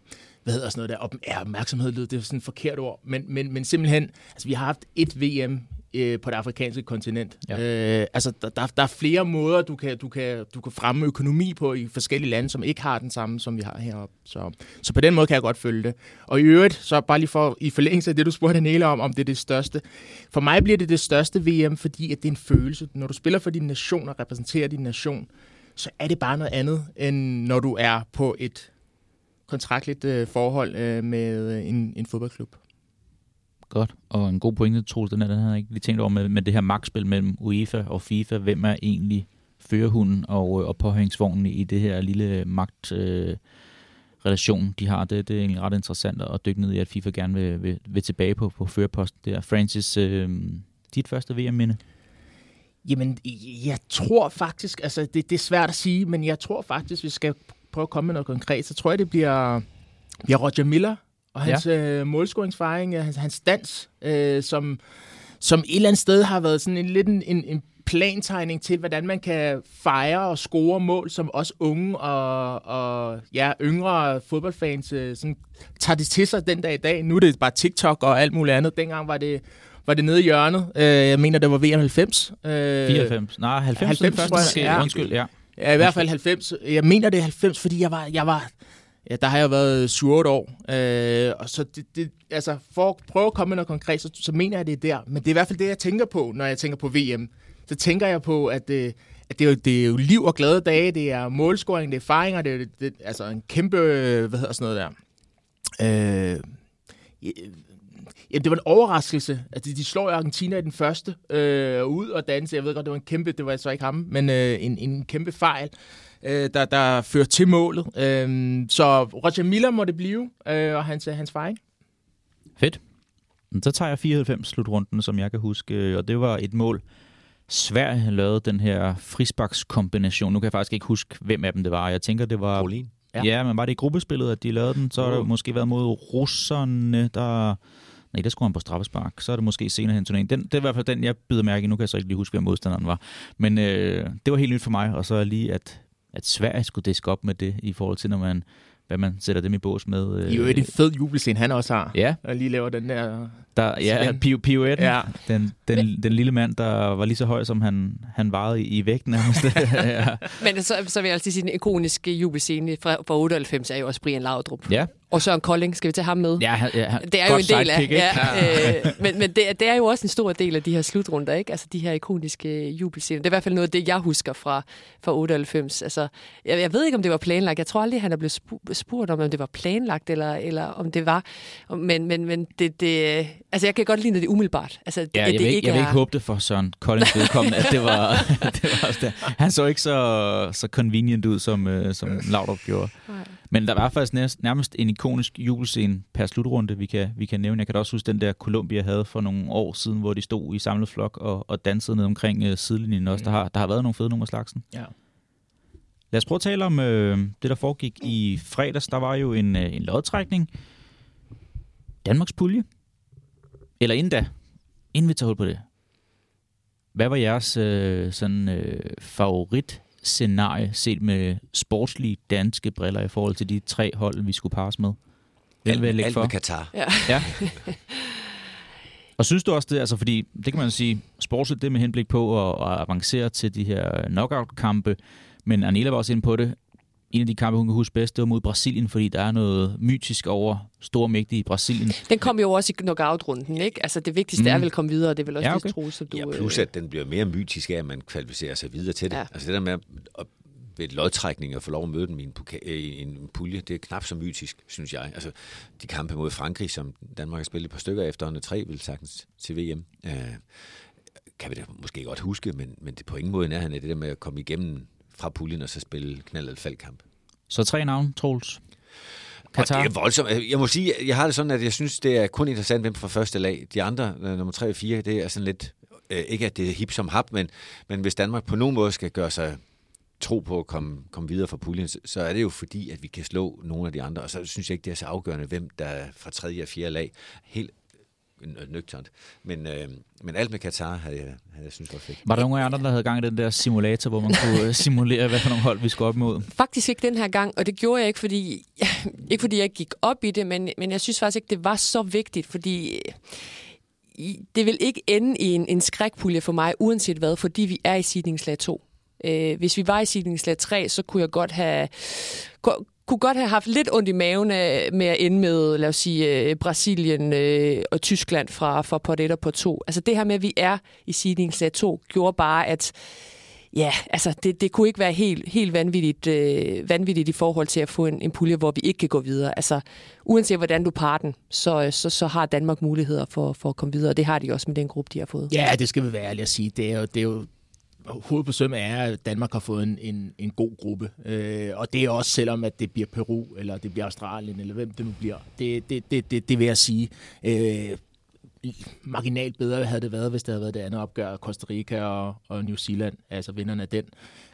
hvad hedder sådan noget der, op, ja, opmærksomhed, det er sådan et forkert ord, men, men, men simpelthen, altså vi har haft et VM øh, på det afrikanske kontinent. Ja. Øh, altså, der, der, der er flere måder, du kan, du, kan, du kan fremme økonomi på i forskellige lande, som ikke har den samme, som vi har heroppe. Så, så på den måde kan jeg godt følge det. Og i øvrigt, så bare lige for i forlængelse af det, du spurgte Nele om, om det er det største. For mig bliver det det største VM, fordi at det er en følelse. Når du spiller for din nation og repræsenterer din nation, så er det bare noget andet, end når du er på et kontraktligt øh, forhold øh, med en, en fodboldklub. Godt, og en god pointe, Troels, den, den havde jeg ikke lige tænkt over med, med det her magtspil mellem UEFA og FIFA. Hvem er egentlig førerhunden og, øh, og påhængsvognen i det her lille øh, magt... Øh, relation, de har. Det, det er egentlig ret interessant at dykke ned i, at FIFA gerne vil, vil, vil tilbage på, på førerposten der. Francis, øh, dit første VM-minde? Jamen, jeg tror faktisk, altså det, det er svært at sige, men jeg tror faktisk, vi skal prøve at komme med noget konkret, så tror jeg, det bliver, bliver Roger Miller, og hans ja. øh, målscoringsfejring, hans, hans dans, øh, som, som et eller andet sted har været sådan en lidt en, en, en plantegning til, hvordan man kan fejre og score mål, som også unge og, og ja, yngre fodboldfans øh, sådan, tager det til sig den dag i dag. Nu er det bare TikTok og alt muligt andet. Dengang var det var det nede i hjørnet. Øh, jeg mener, det var VM 90. Øh, 94. Nej, 90. 90 første. Ja. Undskyld, ja. Ja, i hvert fald 90. Jeg mener, det er 90, fordi jeg var, jeg var Ja, der har jeg været 7-8 år. Øh, og så det, det, altså, for at prøve at komme med noget konkret, så, så mener jeg, det er der. Men det er i hvert fald det, jeg tænker på, når jeg tænker på VM. Så tænker jeg på, at, øh, at det, er jo, det er jo liv og glade dage, det er målscoring, det er erfaringer, det er det, altså en kæmpe, øh, hvad hedder sådan noget der. Øh, Ja, det var en overraskelse. Altså, de, de slår Argentina i den første øh, ud og danse. Jeg ved godt, det var en kæmpe, det var så ikke ham, men øh, en, en kæmpe fejl øh, der, der fører til målet. Øh, så Roger Miller må det blive, øh, og hans, hans fejring. Fedt. Så tager jeg 94 slutrunden, som jeg kan huske, øh, og det var et mål. Sverige lavede den her frisbakskombination. Nu kan jeg faktisk ikke huske, hvem af dem det var. Jeg tænker, det var... Rolin. Ja. ja, men var det i gruppespillet, at de lavede den? Så har det måske været mod russerne, der... Nej, der skulle han på straffespark. Så er det måske senere hen turneringen. Den, det er i hvert fald den, jeg byder mærke i. Nu kan jeg så ikke lige huske, hvem modstanderen var. Men øh, det var helt nyt for mig. Og så lige, at at Sverige skulle diske op med det i forhold til, når man hvad man sætter dem i bås med. I øvrigt en fed jubelscene, han også har. Ja. Og lige laver den der... Der, ja. Pio, Pio Etten, Ja. den, den, den lille mand, der var lige så høj, som han, han varede i, i vægten nærmest. ja. Men så, så vil jeg altid sige, den ikoniske jubelscene fra, fra 98 er jo også Brian Laudrup. ja. Og Søren Kolding, skal vi tage ham med? Ja, ja, Det er jo en del af, ikke? ja, øh, men, men det, er- det er jo også en stor del af de her slutrunder, ikke? Altså de her ikoniske jubelscener. Det er i hvert fald noget af det, jeg husker fra, fra 98. Altså, jeg, jeg ved ikke, om det var planlagt. Jeg tror aldrig, han er blevet spu- spurgt om, om det var planlagt, eller, eller om det var. Men, men, men det, det, altså, jeg kan godt lide, når det er umiddelbart. Altså, det, Ja, jeg, det vil, ikke, ikke jeg vil er... ikke håbe det for Søren Collins vedkommende, at det var, det var også det. Han så ikke så, så convenient ud, som, øh, som Laudrup gjorde. Nej. Men der var faktisk nærmest, nærmest en ikonisk jubelscene per slutrunde, vi kan, vi kan nævne. Jeg kan da også huske den der Columbia havde for nogle år siden, hvor de stod i samlet flok og, og dansede ned omkring øh, sidelinjen også. Der, har, der har været nogle fede nogle af slagsen. Ja. Lad os prøve at tale om øh, det, der foregik i fredags. Der var jo en, øh, en lodtrækning. Danmarks pulje. Eller inden da, inden vi tager hul på det. Hvad var jeres øh, sådan, øh, favorit scenarie set med sportslige danske briller i forhold til de tre hold, vi skulle passe med? Hvem vil jeg lægge alt for? med Katar. Ja. Ja. Og synes du også det, altså fordi, det kan man sige, sportsligt det med henblik på at, at avancere til de her knockout-kampe, men Anela var også inde på det, en af de kampe, hun kan huske bedst, det var mod Brasilien, fordi der er noget mytisk over stor mægtige i Brasilien. Den kom jo også i knockout-runden, ikke? Altså det vigtigste Mm. er vel at komme videre, og det er vel også Ja, okay. det, Troels, som du... Ja, øh, plus at den bliver mere mytisk af, at man kvalificerer sig videre til det. Ja. Altså det der med at ved et lodtrækning og få lov at møde dem i en, puka- øh, i en pulje, det er knap så mytisk, synes jeg. Altså de kampe mod Frankrig, som Danmark har spillet et par stykker efter, og tre vil sagtens til VM, øh, kan vi da måske godt huske, men, men det er på ingen måde nærheden af det der med at komme igennem fra puljen og så spille knald- eller faldkamp. Så tre navne, Troels. Og Katar. det er voldsomt. Jeg må sige, jeg har det sådan, at jeg synes, det er kun interessant, hvem fra første lag. De andre, øh, nummer 3 og 4, det er sådan lidt, øh, ikke at det er hip som hap, men, men hvis Danmark på nogen måde skal gøre sig tro på at komme, komme videre fra puljen, så, er det jo fordi, at vi kan slå nogle af de andre, og så synes jeg ikke, det er så afgørende, hvem der er fra tredje og fjerde lag. Helt nøgternt. Men, øh, men alt med Katar havde jeg, havde jeg synes var fedt. Var der nogen af andre, der havde gang i den der simulator, hvor man kunne øh, simulere, hvad for nogle hold vi skulle op imod? Faktisk ikke den her gang, og det gjorde jeg ikke, fordi, ikke fordi jeg gik op i det, men, men jeg synes faktisk ikke, det var så vigtigt, fordi øh, det vil ikke ende i en, en skrækpulje for mig, uanset hvad, fordi vi er i sidningslag 2. Øh, hvis vi var i sidningslag 3, så kunne jeg godt have, kunne godt have haft lidt ondt i maven af, med at ende med, lad os sige, øh, Brasilien øh, og Tyskland fra, fra pot 1 og pot 2. Altså det her med, at vi er i sidningslag 2, gjorde bare, at Ja, altså det, det kunne ikke være helt, helt vanvittigt, øh, vanvittigt i forhold til at få en, en pulje, hvor vi ikke kan gå videre. Altså uanset hvordan du parer den, så, så, så har Danmark muligheder for, for at komme videre, og det har de også med den gruppe, de har fået. Ja, det skal vi være ærlige at sige. Det er jo, det er jo hovedet på søm er, at Danmark har fået en, en, en god gruppe. Øh, og det er også selvom, at det bliver Peru, eller det bliver Australien, eller hvem det nu bliver. Det, det, det, det, det vil jeg sige. Øh, marginalt bedre havde det været, hvis det havde været det andet opgør, Costa Rica og, og New Zealand, altså vinderne af den.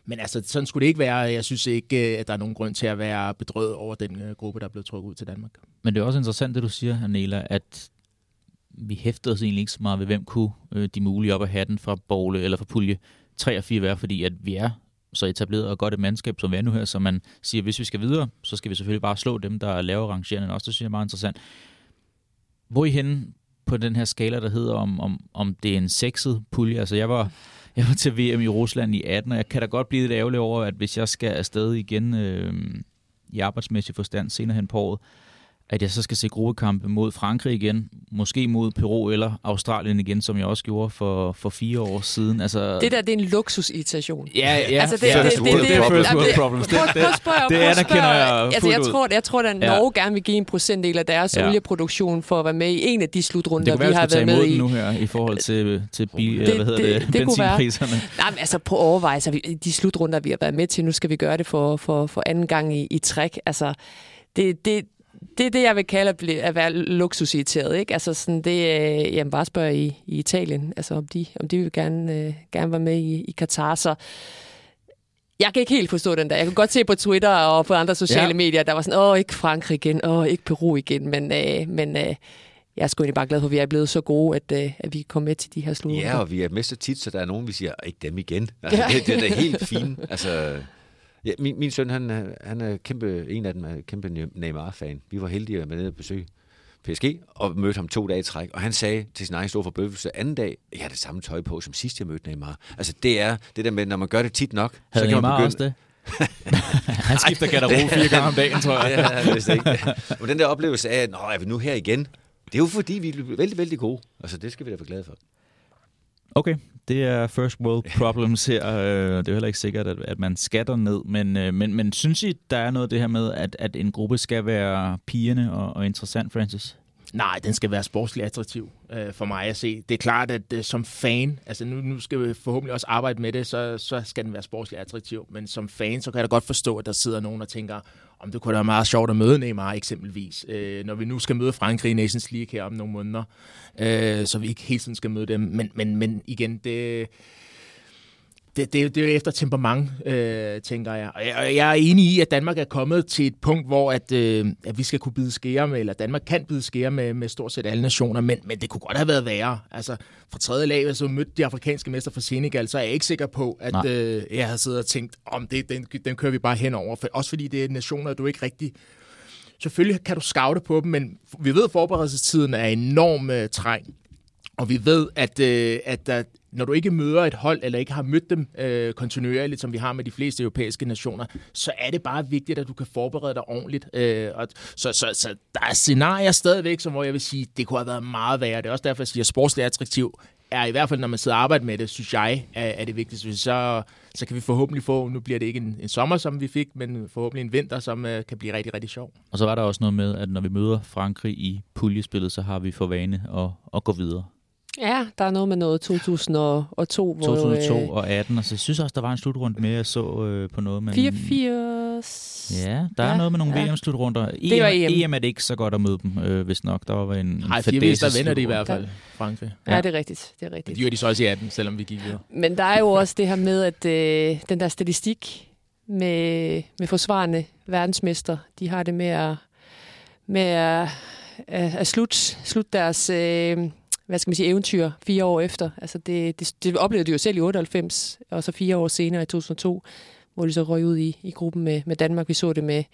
Men altså, sådan skulle det ikke være. Jeg synes ikke, øh, at der er nogen grund til at være bedrøvet over den øh, gruppe, der er blevet trukket ud til Danmark. Men det er også interessant, det du siger, Anela, at vi hæftede os egentlig ikke så meget ved, hvem kunne øh, de mulige op af hatten fra Borgle eller fra Pulje 3 og 4 være, fordi at vi er så etableret og godt et mandskab, som vi er nu her, så man siger, at hvis vi skal videre, så skal vi selvfølgelig bare slå dem, der laver rangerende også. Det synes jeg er meget interessant. Hvor I henne på den her skala, der hedder, om, om, om det er en sexet pulje? Altså, jeg var, jeg var til VM i Rusland i 18, og jeg kan da godt blive lidt ærgerlig over, at hvis jeg skal afsted igen øh, i arbejdsmæssig forstand senere hen på året, at jeg så skal se gruppekampe mod Frankrig igen, måske mod Peru eller Australien igen, som jeg også gjorde for, for fire år siden. Altså, Det der, det er en luksusirritation. Ja, ja. Altså, det, ja. det, det, det, det er det- problems. Det- Prøv, det- det anerkender spørge. jeg Altså, jeg tror, jeg tror, at Ja. Norge gerne vil give en procentdel af deres Ja. ja. olieproduktion for at være med i en af de det slutrunder, kunne være, vi at har været med den i. nu her, i forhold til, til bil, Det- det, hvad hedder det, det- det benzinpriserne. Nej, men altså på overvejelse, vi- de slutrunder, vi har været med til, nu skal vi gøre det for, for, for anden gang i, i træk. Altså, det, det, det er det, jeg vil kalde at, blive, at være luksusirriteret. Ikke? Altså sådan det, øh, jamen bare spørg i, i Italien, altså om de, om de vil gerne, øh, gerne være med i, i Katar. Så jeg kan ikke helt forstå den der. Jeg kan godt se på Twitter og på andre sociale Ja. medier, der var sådan, åh, ikke Frankrig igen, åh, ikke Peru igen. Men, øh, men øh, jeg er sgu egentlig bare glad for, at vi er blevet så gode, at, øh, at vi kom med til de her slutrunder. Ja, og vi er med så tit, så der er nogen, vi siger, ikke dem igen. Altså, Ja. det, det er da helt fint. Altså, Ja, min, min søn, han, er- han er kæmpe, en af dem er kæmpe Neymar-fan. Vi var heldige at være nede og besøge PSG, og mødte ham to dage i træk. Og han sagde til sin egen store forbøvelse, anden dag, jeg har det samme tøj på, som sidst jeg mødte Neymar. Altså det er det der med, når man gør det tit nok, Havde så kan man Neymar begynde... også det? Han skifter garderobe fire gange om dagen, tror jeg. Ja, vidste ikke. Men den der oplevelse af, at Nå, er vi nu her igen? Det er jo fordi, vi er vældig, vældig gode. Altså det skal vi da være glade for. Okay, det er first world problems her. Øh, Det er jo heller ikke sikkert, at, at man skatter ned, men, øh, men, men synes I, der er noget af det her med, at, at en gruppe skal være pigerne og, og interessant, Francis? Nej, den skal være sportsligt attraktiv øh, for mig at se. Det er klart, at øh, som fan, altså nu, nu skal vi forhåbentlig også arbejde med det, så, så skal den være sportsligt attraktiv. Men som fan, så kan jeg da godt forstå, at der sidder nogen og tænker, om det kunne da være meget sjovt at møde Neymar eksempelvis. Øh, når vi nu skal møde Frankrig i Nations League her om nogle måneder, øh, så vi ikke hele tiden skal møde dem. Men, men, men igen, det, det, det, det er jo efter temperament, øh, tænker jeg. Og jeg. jeg er enig i, at Danmark er kommet til et punkt, hvor at, øh, at vi skal kunne bide skære med, eller Danmark kan bide skære med, med stort set alle nationer, men, men det kunne godt have været værre. Altså, fra tredje lag, hvis du mødte de afrikanske mester fra Senegal, så er jeg ikke sikker på, at øh, jeg havde siddet og tænkt, om det, den, den kører vi bare henover. For, også fordi det er nationer, du ikke rigtig selvfølgelig kan du scoute på dem, men vi ved, at forberedelsestiden er enormt øh, træng. Og vi ved, at, øh, at der, når du ikke møder et hold, eller ikke har mødt dem øh, kontinuerligt, som vi har med de fleste europæiske nationer, så er det bare vigtigt, at du kan forberede dig ordentligt. Øh, og, så, så, så der er scenarier stadigvæk, som hvor jeg vil sige, det kunne have været meget værre. Det er også derfor, jeg siger, at sportsligt attraktiv er i hvert fald, når man sidder og arbejder med det, synes jeg, er, er det vigtigste. Så, så kan vi forhåbentlig få, nu bliver det ikke en, en sommer, som vi fik, men forhåbentlig en vinter, som øh, kan blive rigtig, rigtig sjov. Og så var der også noget med, at når vi møder Frankrig i puljespillet, så har vi for vane at, at gå videre. Ja, der er noget med noget 2002, hvor... 2002 øh, og 18, og så synes jeg også, der var en slutrunde med, jeg så øh, på noget. Men, 84... Ja, der er Ja, noget med nogle ja. VM-slutrunder. Det var EM. EM er det ikke så godt at møde dem, øh, hvis nok. Der var en, Nej, fire der vinder de i hvert fald, Frankrig. Ja, Ja. det er rigtigt. Det er Men rigtigt. de gjorde de så også i 18, selvom vi gik videre. Men der er jo også det her med, at øh, den der statistik med, med forsvarende verdensmester, de har det med at, med at, at, at slutte slut deres øh, hvad skal man sige, eventyr fire år efter. Altså det, det, det oplevede de jo selv i 98, og så fire år senere i 2002, hvor de så røg ud i, i gruppen med, med Danmark. Vi så det med,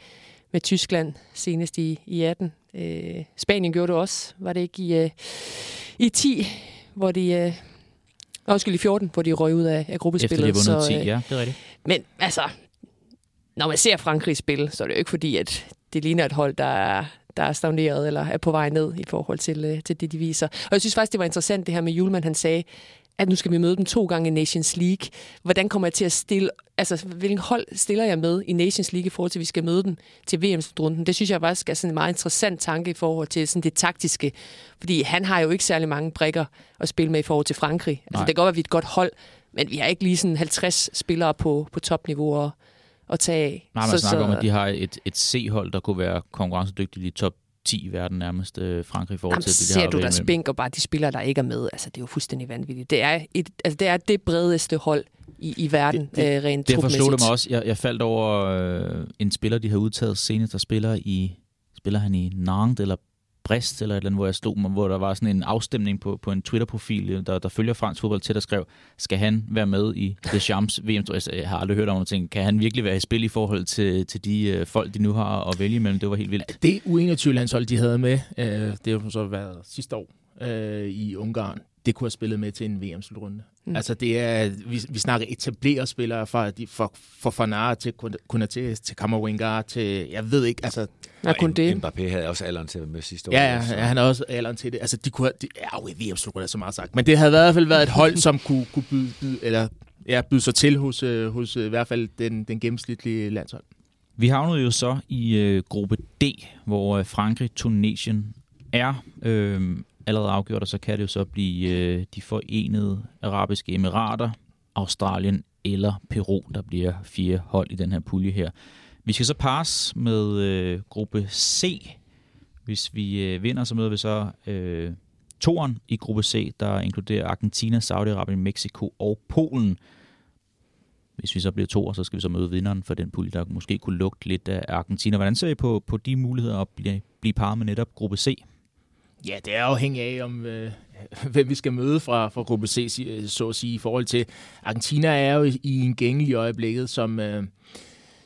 med Tyskland senest i, i 18. Øh, Spanien gjorde det også. Var det ikke i, øh, i 10, hvor de... Øh, Undskyld, i 14, hvor de røg ud af, af Efter gruppespillet. de har vundet 10, øh, ja, det er rigtigt. Men altså, når man ser Frankrig spille, så er det jo ikke fordi, at det ligner et hold, der er, der er stagneret eller er på vej ned i forhold til, øh, til det, de viser. Og jeg synes faktisk, det var interessant det her med Julemand, han sagde, at nu skal vi møde dem to gange i Nations League. Hvordan kommer jeg til at stille, altså hvilken hold stiller jeg med i Nations League i forhold til, at vi skal møde dem til VM-runden? Det synes jeg faktisk er sådan en meget interessant tanke i forhold til sådan det taktiske. Fordi han har jo ikke særlig mange brikker at spille med i forhold til Frankrig. Altså Nej. det kan godt være, at vi er et godt hold, men vi har ikke lige sådan 50 spillere på, på topniveau at, at tage af. Nej, man snakker om, at de har et, et C-hold, der kunne være konkurrencedygtigt i top 10 i verden nærmest. Øh, Frankrig i forhold til det, de ser har du der og bare de spillere, der ikke er med. Altså, det er jo fuldstændig vanvittigt. Det er, et, altså, det, er det bredeste hold i, i verden, Det- det- øh, rent Derfor slog det mig også. Jeg, jeg faldt over øh, en spiller, de har udtaget senest, der spiller i spiller han i Nantes eller Brest eller et eller andet, hvor jeg stod hvor der var sådan en afstemning på, på en Twitter-profil, der, der følger fransk fodbold til, der skrev, skal han være med i Deschamps VM? Altså, Jeg har aldrig hørt om noget, kan han virkelig være i spil i forhold til, til de øh, folk, de nu har at vælge imellem? Det var helt vildt. Det U21-landshold, de havde med, øh, det har jo så været sidste år øh, i Ungarn, det kunne have spillet med til en VM-slutrunde. Mm. Altså det er, vi, vi snakker etablerede spillere fra, de, fra, fra Fanar til Konaté, til Kammerwinger, til, jeg ved ikke, altså, Ja, kun Og det. Mbappé havde også alderen til at være med sidste år. ja, ja, han har også alderen til det. Altså de kunne, have- de, ja, jo, VM-slutrunde er så meget sagt, men det havde i hvert fald været et hold, som kunne, kunne byde, byde, eller, ja, byde sig til hos, øh, hos øh, i hvert fald den, den gennemsnitlige landshold. Vi havnede jo så i øh, gruppe D, hvor øh, Frankrig, Tunesien er øh, allerede afgjort, og så kan det jo så blive øh, de forenede arabiske emirater, Australien eller Peru, der bliver fire hold i den her pulje her. Vi skal så passe med øh, gruppe C. Hvis vi øh, vinder, så møder vi så øh, toren i gruppe C, der inkluderer Argentina, Saudi-Arabien, Mexico og Polen. Hvis vi så bliver to, så skal vi så møde vinderen for den pulje, der måske kunne lugte lidt af Argentina. Hvordan ser I på, på de muligheder at blive, blive parret med netop gruppe C? Ja, det er afhængigt af, om, øh, hvem vi skal møde fra, fra gruppe C, så at sige, i forhold til Argentina er jo i en gængel i øjeblikket, som, øh,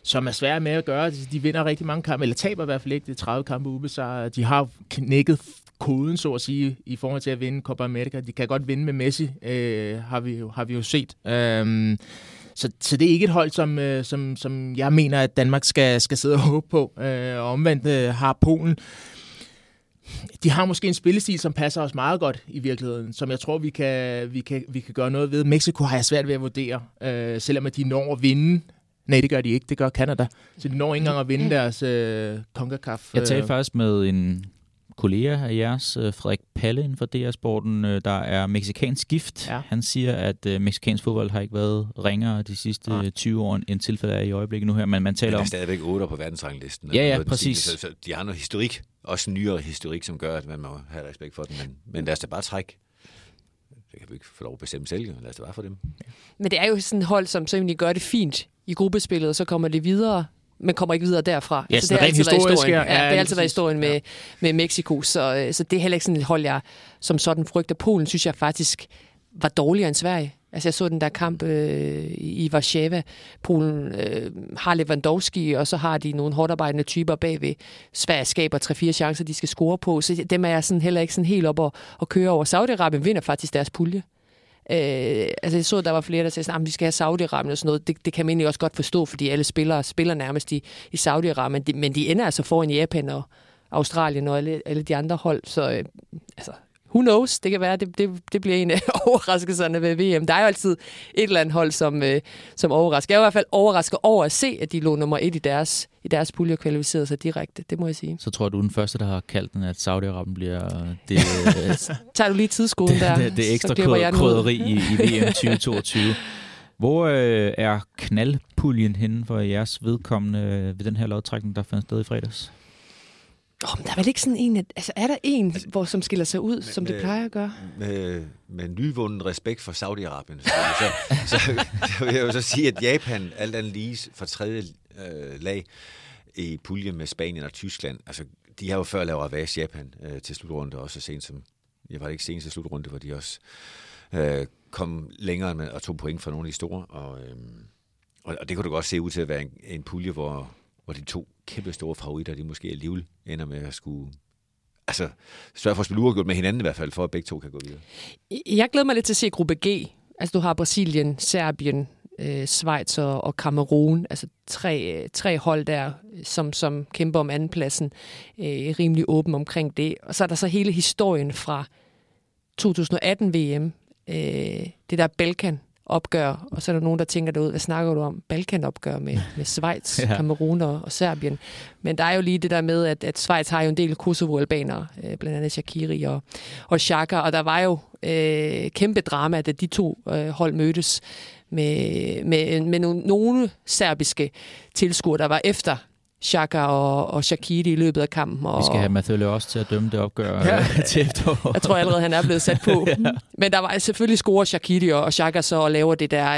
som er svære med at gøre. De vinder rigtig mange kampe, eller taber i hvert fald ikke. Det er 30 kampe ubesejret. De har knækket koden, så at sige, i forhold til at vinde Copa America. De kan godt vinde med Messi, øh, har, vi jo, har vi jo set. Øhm, så, så det er ikke et hold, som, øh, som, som jeg mener, at Danmark skal, skal sidde og håbe på. Øh, og omvendt øh, har Polen de har måske en spillestil, som passer os meget godt i virkeligheden, som jeg tror, vi kan, vi kan, vi kan gøre noget ved. Mexico har jeg svært ved at vurdere, øh, selvom at de når at vinde. Nej, det gør de ikke. Det gør Canada. Så de når ikke engang at vinde deres øh, CONCACAF. Jeg talte øh. faktisk med en kollega af jeres, øh, Frederik Palle inden for DR-sporten, øh, der er meksikansk gift. Ja. Han siger, at uh, meksikansk fodbold har ikke været ringere de sidste ja. 20 år, end tilfældet er i øjeblikket nu her. Men man taler Men der er stadigvæk 8 på verdensranglisten. Ja, ja, præcis. Så, så de har noget historik, også nyere historik, som gør, at man må have respekt for den. Men, men lad os da bare trække det kan vi ikke få lov at bestemme selv, lad os da bare for dem. Men det er jo sådan et hold, som så egentlig gør det fint i gruppespillet, og så kommer det videre men kommer ikke videre derfra. Ja, altså, det, er altid været historien. Ja, ja, det har altid været historien med, ja. med Mexico, så, øh, så det er heller ikke sådan et hold, jeg som sådan frygter. Polen synes jeg faktisk var dårligere end Sverige. Altså jeg så den der kamp øh, i Warszawa. Polen øh, har Lewandowski, og så har de nogle hårdarbejdende typer bagved. Sverige skaber 3-4 chancer, de skal score på. Så dem er jeg sådan heller ikke sådan helt op og, og køre over. Saudi-Arabien vinder faktisk deres pulje. Øh, altså jeg så, der var flere, der sagde, at ah, vi skal have Saudi-Arabien og sådan noget. Det, det kan man egentlig også godt forstå, fordi alle spillere spiller nærmest i, i Saudi-Arabien, men de, men de ender altså foran Japan og Australien og alle, alle de andre hold. Så øh, altså, who knows? Det kan være, det, det, det bliver en af overraskelserne ved VM. Der er jo altid et eller andet hold, som, øh, som overrasker. Jeg er i hvert fald overrasket over at se, at de lå nummer et i deres, i deres pulje og kvalificerede sig direkte. Det må jeg sige. Så tror du, den første, der har kaldt den, at Saudi-Arabien bliver det... Tager du lige tidskolen der? Det, det, det ekstra krydderi i, i VM 2022. Hvor øh, er knaldpuljen henne for jeres vedkommende ved den her lodtrækning, der fandt sted i fredags? Oh, men der er vel ikke sådan en, altså er der en, altså, hvor, som skiller sig ud, med, som det plejer at gøre? Med, med nyvunden respekt for Saudi-Arabien, så, så, så, så vil jeg jo så sige, at Japan alt andet lige for tredje øh, lag i puljen med Spanien og Tyskland, altså de har jo før lavet Avas Japan øh, til slutrunde, også sent som, jeg var ikke senest til slutrunde, hvor de også øh, kom længere med og tog point fra nogle af de store, og, øh, og, og det kunne du godt se ud til at være en, en pulje, hvor, hvor de to kæmpe store favoritter, de måske alligevel ender med at skulle altså, sørge for at spille uafgjort med hinanden i hvert fald, for at begge to kan gå videre. Jeg glæder mig lidt til at se gruppe G. Altså, du har Brasilien, Serbien, øh, Schweiz og, og Kamerun. Altså tre, tre hold der, som, som kæmper om andenpladsen. Øh, rimelig åben omkring det. Og så er der så hele historien fra 2018 VM. Øh, det der Balkan opgør, og så er der nogen, der tænker derud, hvad snakker du om? Balkan-opgør med, med Schweiz, ja. Kamerun og, og Serbien. Men der er jo lige det der med, at, at Schweiz har jo en del Kosovo-albanere, øh, blandt andet Shakiri og, og Xhaka, og der var jo øh, kæmpe drama, da de to øh, hold mødtes med, med, med nogle, nogle serbiske tilskuere, der var efter Xhaka og, og Shakiri i løbet af kampen. Og, Vi skal have Mathieu også til at dømme det opgør ja. til efterår. Jeg tror allerede, han er blevet sat på. ja. Men der var selvfølgelig score Shakiri og Xhaka så og laver det der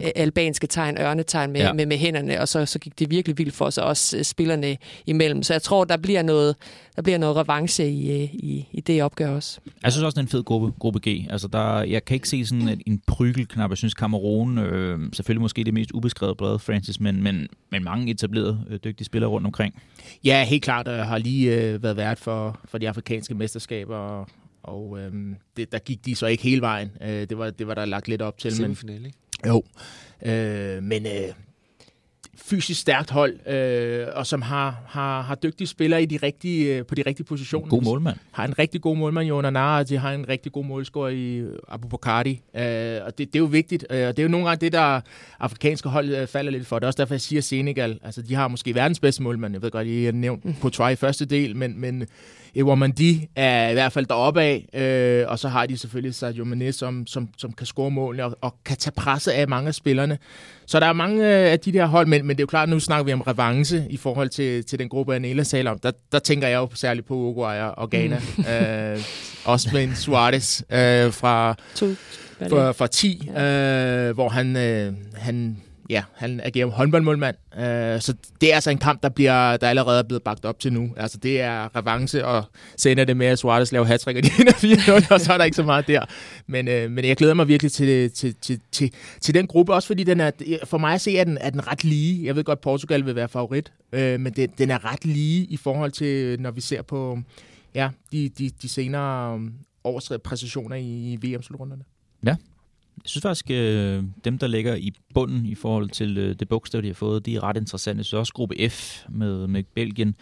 øh, albanske tegn, ørnetegn med, ja. med, med hænderne, og så, så gik det virkelig vildt for sig også øh, spillerne imellem. Så jeg tror, der bliver noget, der bliver noget revanche i, øh, i, i det opgør også. Jeg synes også, det er en fed gruppe, gruppe G. Altså, der, jeg kan ikke se sådan en, en prygelknap. Jeg synes, Cameroon, øh, selvfølgelig måske det mest ubeskrevet blad, Francis, men, men, men mange etablerede, øh, dygtige spillere rundt omkring. Ja, helt klart. Jeg har lige øh, været vært for, for de afrikanske mesterskaber, og, og øh, det, der gik de så ikke hele vejen. Øh, det, var, det var der lagt lidt op til. Semifinale, ikke? Jo. Øh, men øh, fysisk stærkt hold, øh, og som har, har, har dygtige spillere i de rigtige, øh, på de rigtige positioner. God målmand. Har en rigtig god målmand, Jonas Nara, og de har en rigtig god målscorer i Abu Bakardi. Øh, og det, det er jo vigtigt. Øh, og det er jo nogle gange det, der afrikanske hold øh, falder lidt for. Det er også derfor, jeg siger Senegal. Altså, de har måske verdens bedste målmand. Jeg ved godt, I har nævnt på try i første del, men, men Ewamandi er i hvert fald deroppe af, øh, og så har de selvfølgelig Sadio Mane, som, som, som kan score målene og, og kan tage presset af mange af spillerne. Så der er mange øh, af de der hold, men, men det er jo klart, nu snakker vi om revanche i forhold til, til den gruppe, Anela taler om. Der, der tænker jeg jo særligt på Uruguay og Ghana. Mm. øh, også med en Suarez øh, fra, fra, fra 10, ja. øh, hvor han, øh, han ja, han agerer håndboldmålmand. Øh, så det er altså en kamp, der, bliver, der allerede er blevet bagt op til nu. Altså det er revanche, og så ender det med, at Suarez laver hat og de ender 4 og så er der ikke så meget der. Men, øh, men jeg glæder mig virkelig til, til, til, til, til den gruppe, også fordi den er, for mig at se, er den, er den ret lige. Jeg ved godt, at Portugal vil være favorit, øh, men den, den er ret lige i forhold til, når vi ser på ja, de, de, de senere øh, års præstationer i VM-slutrunderne. Ja, jeg synes faktisk, øh, dem, der ligger i bunden i forhold til øh, det bogstav, de har fået, de er ret interessante. Så også gruppe F med, med Belgien,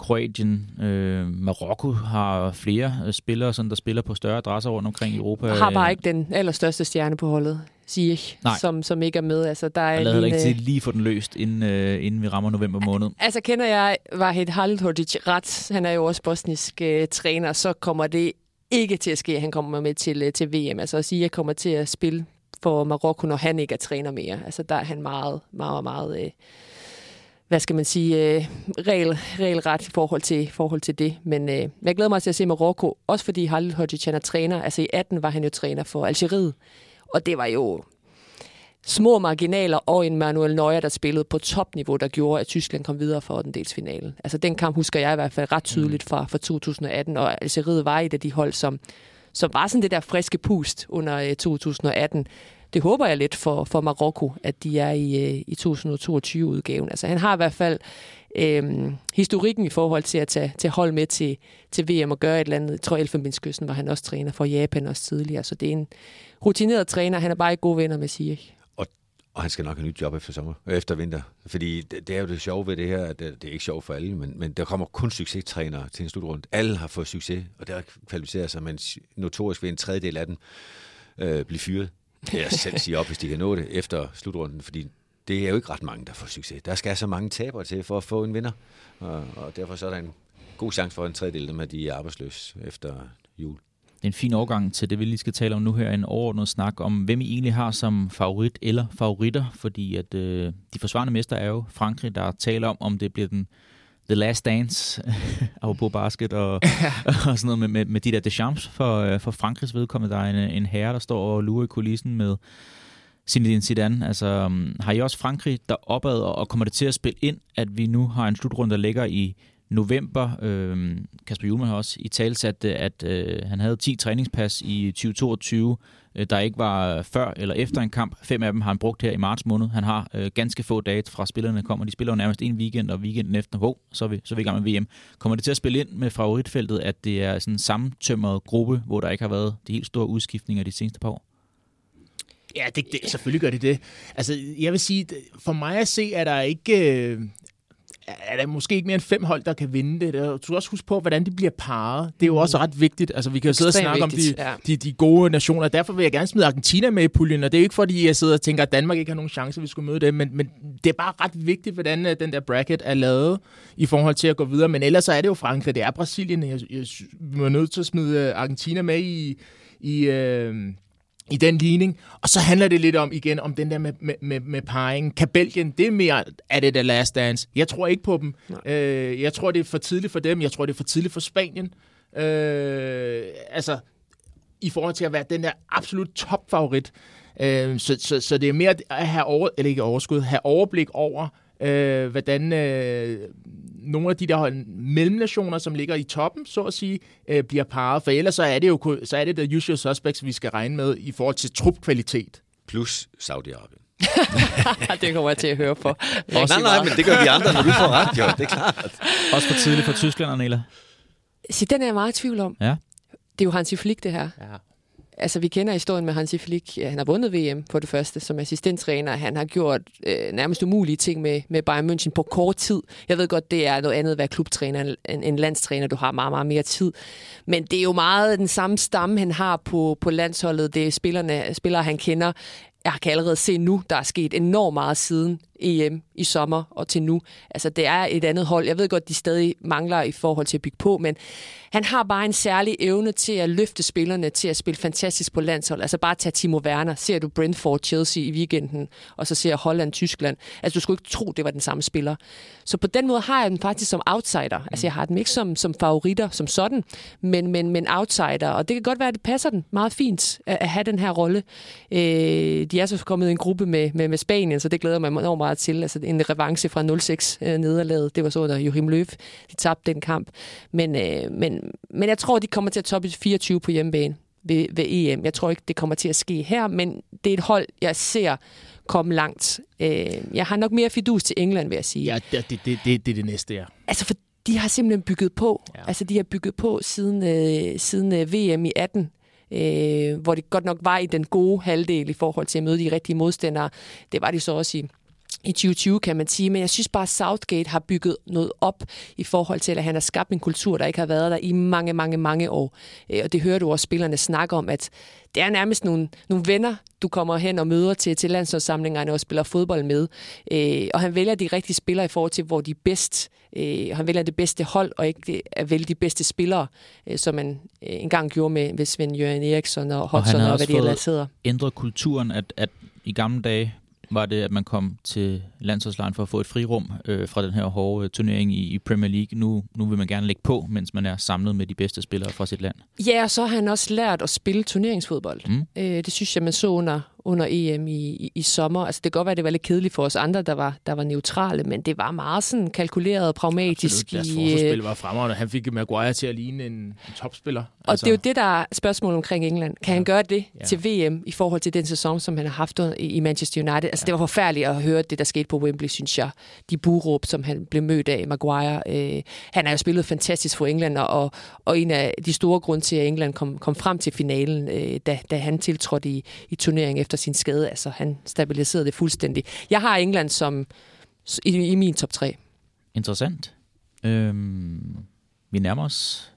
Kroatien, øh, Marokko har flere øh, spillere, sådan, der spiller på større adresser rundt omkring i Europa. Har bare ikke den allerstørste stjerne på holdet, siger jeg, som, som ikke er med. Altså, der er jeg lader ikke til lige få den løst, inden, øh, inden vi rammer november måned. Altså kender jeg Vahid Halilhodzic ret, han er jo også bosnisk øh, træner, så kommer det ikke til at ske, at han kommer med til, øh, til VM. Altså at sige, at jeg kommer til at spille for Marokko, når han ikke er træner mere. Altså der er han meget, meget, meget... Øh, hvad skal man sige, øh, regel, regelret i forhold til, forhold til det. Men øh, jeg glæder mig til at se Marokko, også fordi Halil Hodzic er træner. Altså i 18 var han jo træner for Algeriet, og det var jo små marginaler og en Manuel Neuer, der spillede på topniveau, der gjorde, at Tyskland kom videre for den delsfinale. Altså den kamp husker jeg i hvert fald ret tydeligt fra, fra 2018, og Algeriet var et af de hold, som, som var sådan det der friske pust under 2018. Øh, det håber jeg lidt for, for Marokko, at de er i, øh, i 2022-udgaven. Altså han har i hvert fald øhm, historikken i forhold til at tage, tage hold med til, til VM og gøre et eller andet. Jeg tror, Elfenbenskysten var han også træner for Japan også tidligere, så det er en rutineret træner. Han er bare ikke gode venner med Ziyech. Og han skal nok have nyt job efter sommer, øh, efter vinter. Fordi det, det er jo det sjove ved det her, at det, det er ikke sjovt for alle, men, men der kommer kun succestrænere til en slutrunde. Alle har fået succes, og der kvalificerer sig, men notorisk vil en tredjedel af dem øh, blive fyret. Jeg selv sige op, hvis de kan nå det efter slutrunden, fordi det er jo ikke ret mange, der får succes. Der skal så mange tabere til for at få en vinder, og, og derfor så er der en god chance for en tredjedel af dem, at de er arbejdsløse efter jul det er en fin overgang til det, vi lige skal tale om nu her, en overordnet snak om, hvem I egentlig har som favorit eller favoritter, fordi at øh, de forsvarende mester er jo Frankrig, der taler om, om det bliver den The Last Dance, på basket og, og sådan noget med, med, med de der Deschamps for, øh, for Frankrigs vedkommende. Der er en, en herre, der står og lurer i kulissen med Zinedine Zidane. Altså, um, har I også Frankrig der opad, og kommer det til at spille ind, at vi nu har en slutrunde, der ligger i november. Øh, Kasper Juhlman har også i det at øh, han havde 10 træningspas i 2022, øh, der ikke var før eller efter en kamp. Fem af dem har han brugt her i marts måned. Han har øh, ganske få dage fra spillerne kommer. De spiller jo nærmest en weekend, og weekenden efter, oh, så er, vi, så er vi i gang med VM. Kommer det til at spille ind med favoritfeltet, at det er sådan en sammentømret gruppe, hvor der ikke har været de helt store udskiftninger de seneste par år? Ja, det, det, selvfølgelig gør det det. Altså, jeg vil sige, for mig at se, er der ikke... Øh, er der måske ikke mere end fem hold, der kan vinde det. Du skal også huske på, hvordan de bliver parret. Det er jo også mm. ret vigtigt. Altså, vi kan jo sidde og snakke vigtigt, om de, ja. de, de gode nationer. Derfor vil jeg gerne smide Argentina med i puljen. Og det er jo ikke, fordi jeg sidder og tænker, at Danmark ikke har nogen chance, vi skulle møde det. Men, men det er bare ret vigtigt, hvordan øh, den der bracket er lavet i forhold til at gå videre. Men ellers så er det jo Frankrig, det er Brasilien. Jeg, jeg, vi er nødt til at smide øh, Argentina med i... i øh, i den ligning. Og så handler det lidt om igen om den der med, med, med, med parringen. Kan Belgien, det er mere, er det the last dance? Jeg tror ikke på dem. Øh, jeg tror, det er for tidligt for dem. Jeg tror, det er for tidligt for Spanien. Øh, altså, i forhold til at være den der absolut topfavorit. Øh, så, så, så det er mere at have over, eller ikke overskud, have overblik over, øh, hvordan øh, nogle af de der mellemnationer, som ligger i toppen, så at sige, øh, bliver parret. For ellers så er det jo så er det the usual suspects, vi skal regne med i forhold til trupkvalitet. Plus Saudi-Arabien. det kommer jeg til at høre på. nej, nej, men det gør vi andre, når du får ret, jo. Det er klart. Også for tidligt for Tyskland, Arnela. Så den er jeg meget i tvivl om. Ja. Det er jo Hansi Flick, det her. Ja altså vi kender historien med Hansi Flick. Han har vundet VM på det første som assistenttræner. Han har gjort øh, nærmest umulige ting med, med Bayern München på kort tid. Jeg ved godt, det er noget andet at være klubtræner end en landstræner. Du har meget, meget mere tid. Men det er jo meget den samme stamme, han har på, på landsholdet. Det er spillerne, spillere, han kender. Jeg kan allerede se nu, der er sket enormt meget siden EM i sommer og til nu. Altså, det er et andet hold. Jeg ved godt, de stadig mangler i forhold til at bygge på, men han har bare en særlig evne til at løfte spillerne til at spille fantastisk på landshold. Altså bare tage Timo Werner. Ser du Brentford Chelsea i weekenden, og så ser Holland Tyskland. Altså, du skulle ikke tro, det var den samme spiller. Så på den måde har jeg dem faktisk som outsider. Altså, jeg har dem ikke som, som favoritter som sådan, men, men, men outsider. Og det kan godt være, at det passer den meget fint at, at have den her rolle. Øh, de er så kommet i en gruppe med, med, med Spanien, så det glæder mig enormt meget til. Altså en revanche fra 0-6 øh, nederlaget. Det var så under Joachim Löw. De tabte den kamp. Men, øh, men, men jeg tror, de kommer til at toppe 24 på hjemmebane ved, ved EM. Jeg tror ikke, det kommer til at ske her, men det er et hold, jeg ser komme langt. Øh, jeg har nok mere fidus til England, vil jeg sige. Ja, det, det, det, det, det er det næste, ja. Altså, for de har simpelthen bygget på. Ja. Altså, de har bygget på siden, øh, siden øh, VM i 18 øh, hvor det godt nok var i den gode halvdel i forhold til at møde de rigtige modstandere. Det var de så også i i 2020, kan man sige. Men jeg synes bare, at Southgate har bygget noget op i forhold til, at han har skabt en kultur, der ikke har været der i mange, mange, mange år. Øh, og det hører du også spillerne snakke om, at det er nærmest nogle, nogle venner, du kommer hen og møder til, til landsholdssamlingerne og spiller fodbold med. Øh, og han vælger de rigtige spillere i forhold til, hvor de er bedst. Øh, han vælger det bedste hold, og ikke at vælge de bedste spillere, som man engang gjorde med, med Svend Jørgen Eriksson og Hodgson og, og hvad de ellers hedder. ændret kulturen, at, at i gamle dage, var det, at man kom til landsholdslejren for at få et frirum øh, fra den her hårde turnering i, i Premier League. Nu, nu vil man gerne lægge på, mens man er samlet med de bedste spillere fra sit land. Ja, og så har han også lært at spille turneringsfodbold. Mm. Øh, det synes jeg, man så under, under EM i, i, i sommer. Altså, det kan godt være, at det var lidt kedeligt for os andre, der var, der var neutrale, men det var meget sådan kalkuleret og pragmatisk. Absolut. Deres forsvarsspil var fremragende. Han fik Maguire til at ligne en, en topspiller. Og altså. det er jo det, der er spørgsmålet omkring England. Kan ja. han gøre det ja. til VM i forhold til den sæson, som han har haft i, i Manchester United? Altså, ja. det var forfærdeligt at høre det, der skete på Wembley, synes jeg. De buråb, som han blev mødt af, Maguire. Øh, han har jo spillet fantastisk for England, og, og en af de store grunde til, at England kom, kom frem til finalen, øh, da, da han tiltrådte i, i turneringen efter sin skade. Altså, han stabiliserede det fuldstændig. Jeg har England som i, i min top 3. Interessant. Øhm, vi nærmer os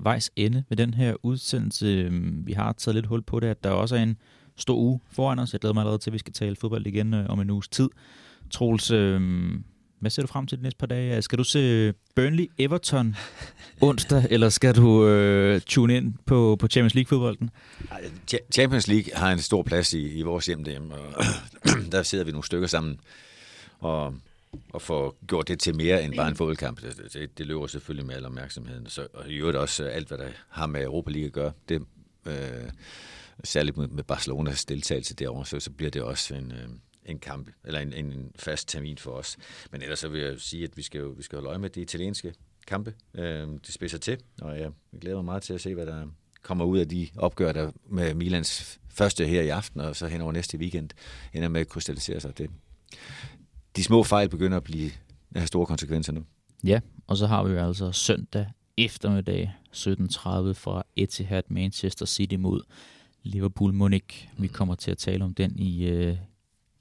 vejs ende med den her udsendelse. Vi har taget lidt hul på det, at der også er en stor uge foran os. Jeg glæder mig allerede til, at vi skal tale fodbold igen øh, om en uges tid. Troels, øh, hvad ser du frem til de næste par dage? Skal du se Burnley-Everton onsdag, eller skal du øh, tune ind på, på Champions League-fodbolden? Champions League har en stor plads i, i vores hjem derhjemme, og der sidder vi nogle stykker sammen og, og får gjort det til mere end bare en fodboldkamp. Det, det, det løber selvfølgelig med al opmærksomheden. Så, og i øvrigt også alt, hvad der har med Europa League at gøre. Det, øh, særligt med, med Barcelonas deltagelse derovre, så, så bliver det også en... Øh, en kamp, eller en, en fast termin for os. Men ellers så vil jeg sige, at vi skal jo vi skal holde øje med de italienske kampe. Øh, det spidser til, og jeg glæder mig meget til at se, hvad der kommer ud af de opgør, der med Milans første her i aften, og så hen over næste weekend ender med at krystallisere sig. Det, de små fejl begynder at blive at have store konsekvenser nu. Ja, og så har vi jo altså søndag eftermiddag 17.30 fra Etihad Manchester City mod Liverpool Munich. Vi kommer til at tale om den i, øh,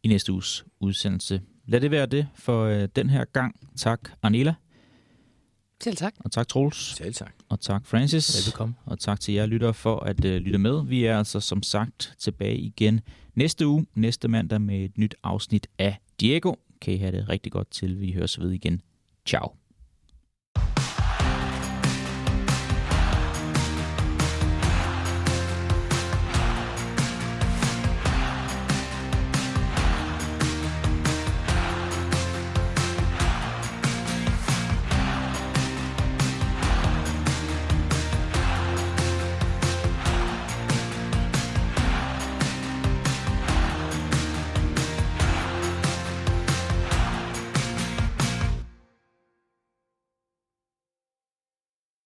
i næste uges udsendelse. Lad det være det for øh, den her gang. Tak, Arnela. Selv tak. Og tak, Troels. Selv tak. Og tak, Francis. Velkommen. Og tak til jer lyttere for at øh, lytte med. Vi er altså som sagt tilbage igen næste uge, næste mandag med et nyt afsnit af Diego. Kan I have det rigtig godt til, vi høres ved igen. Ciao.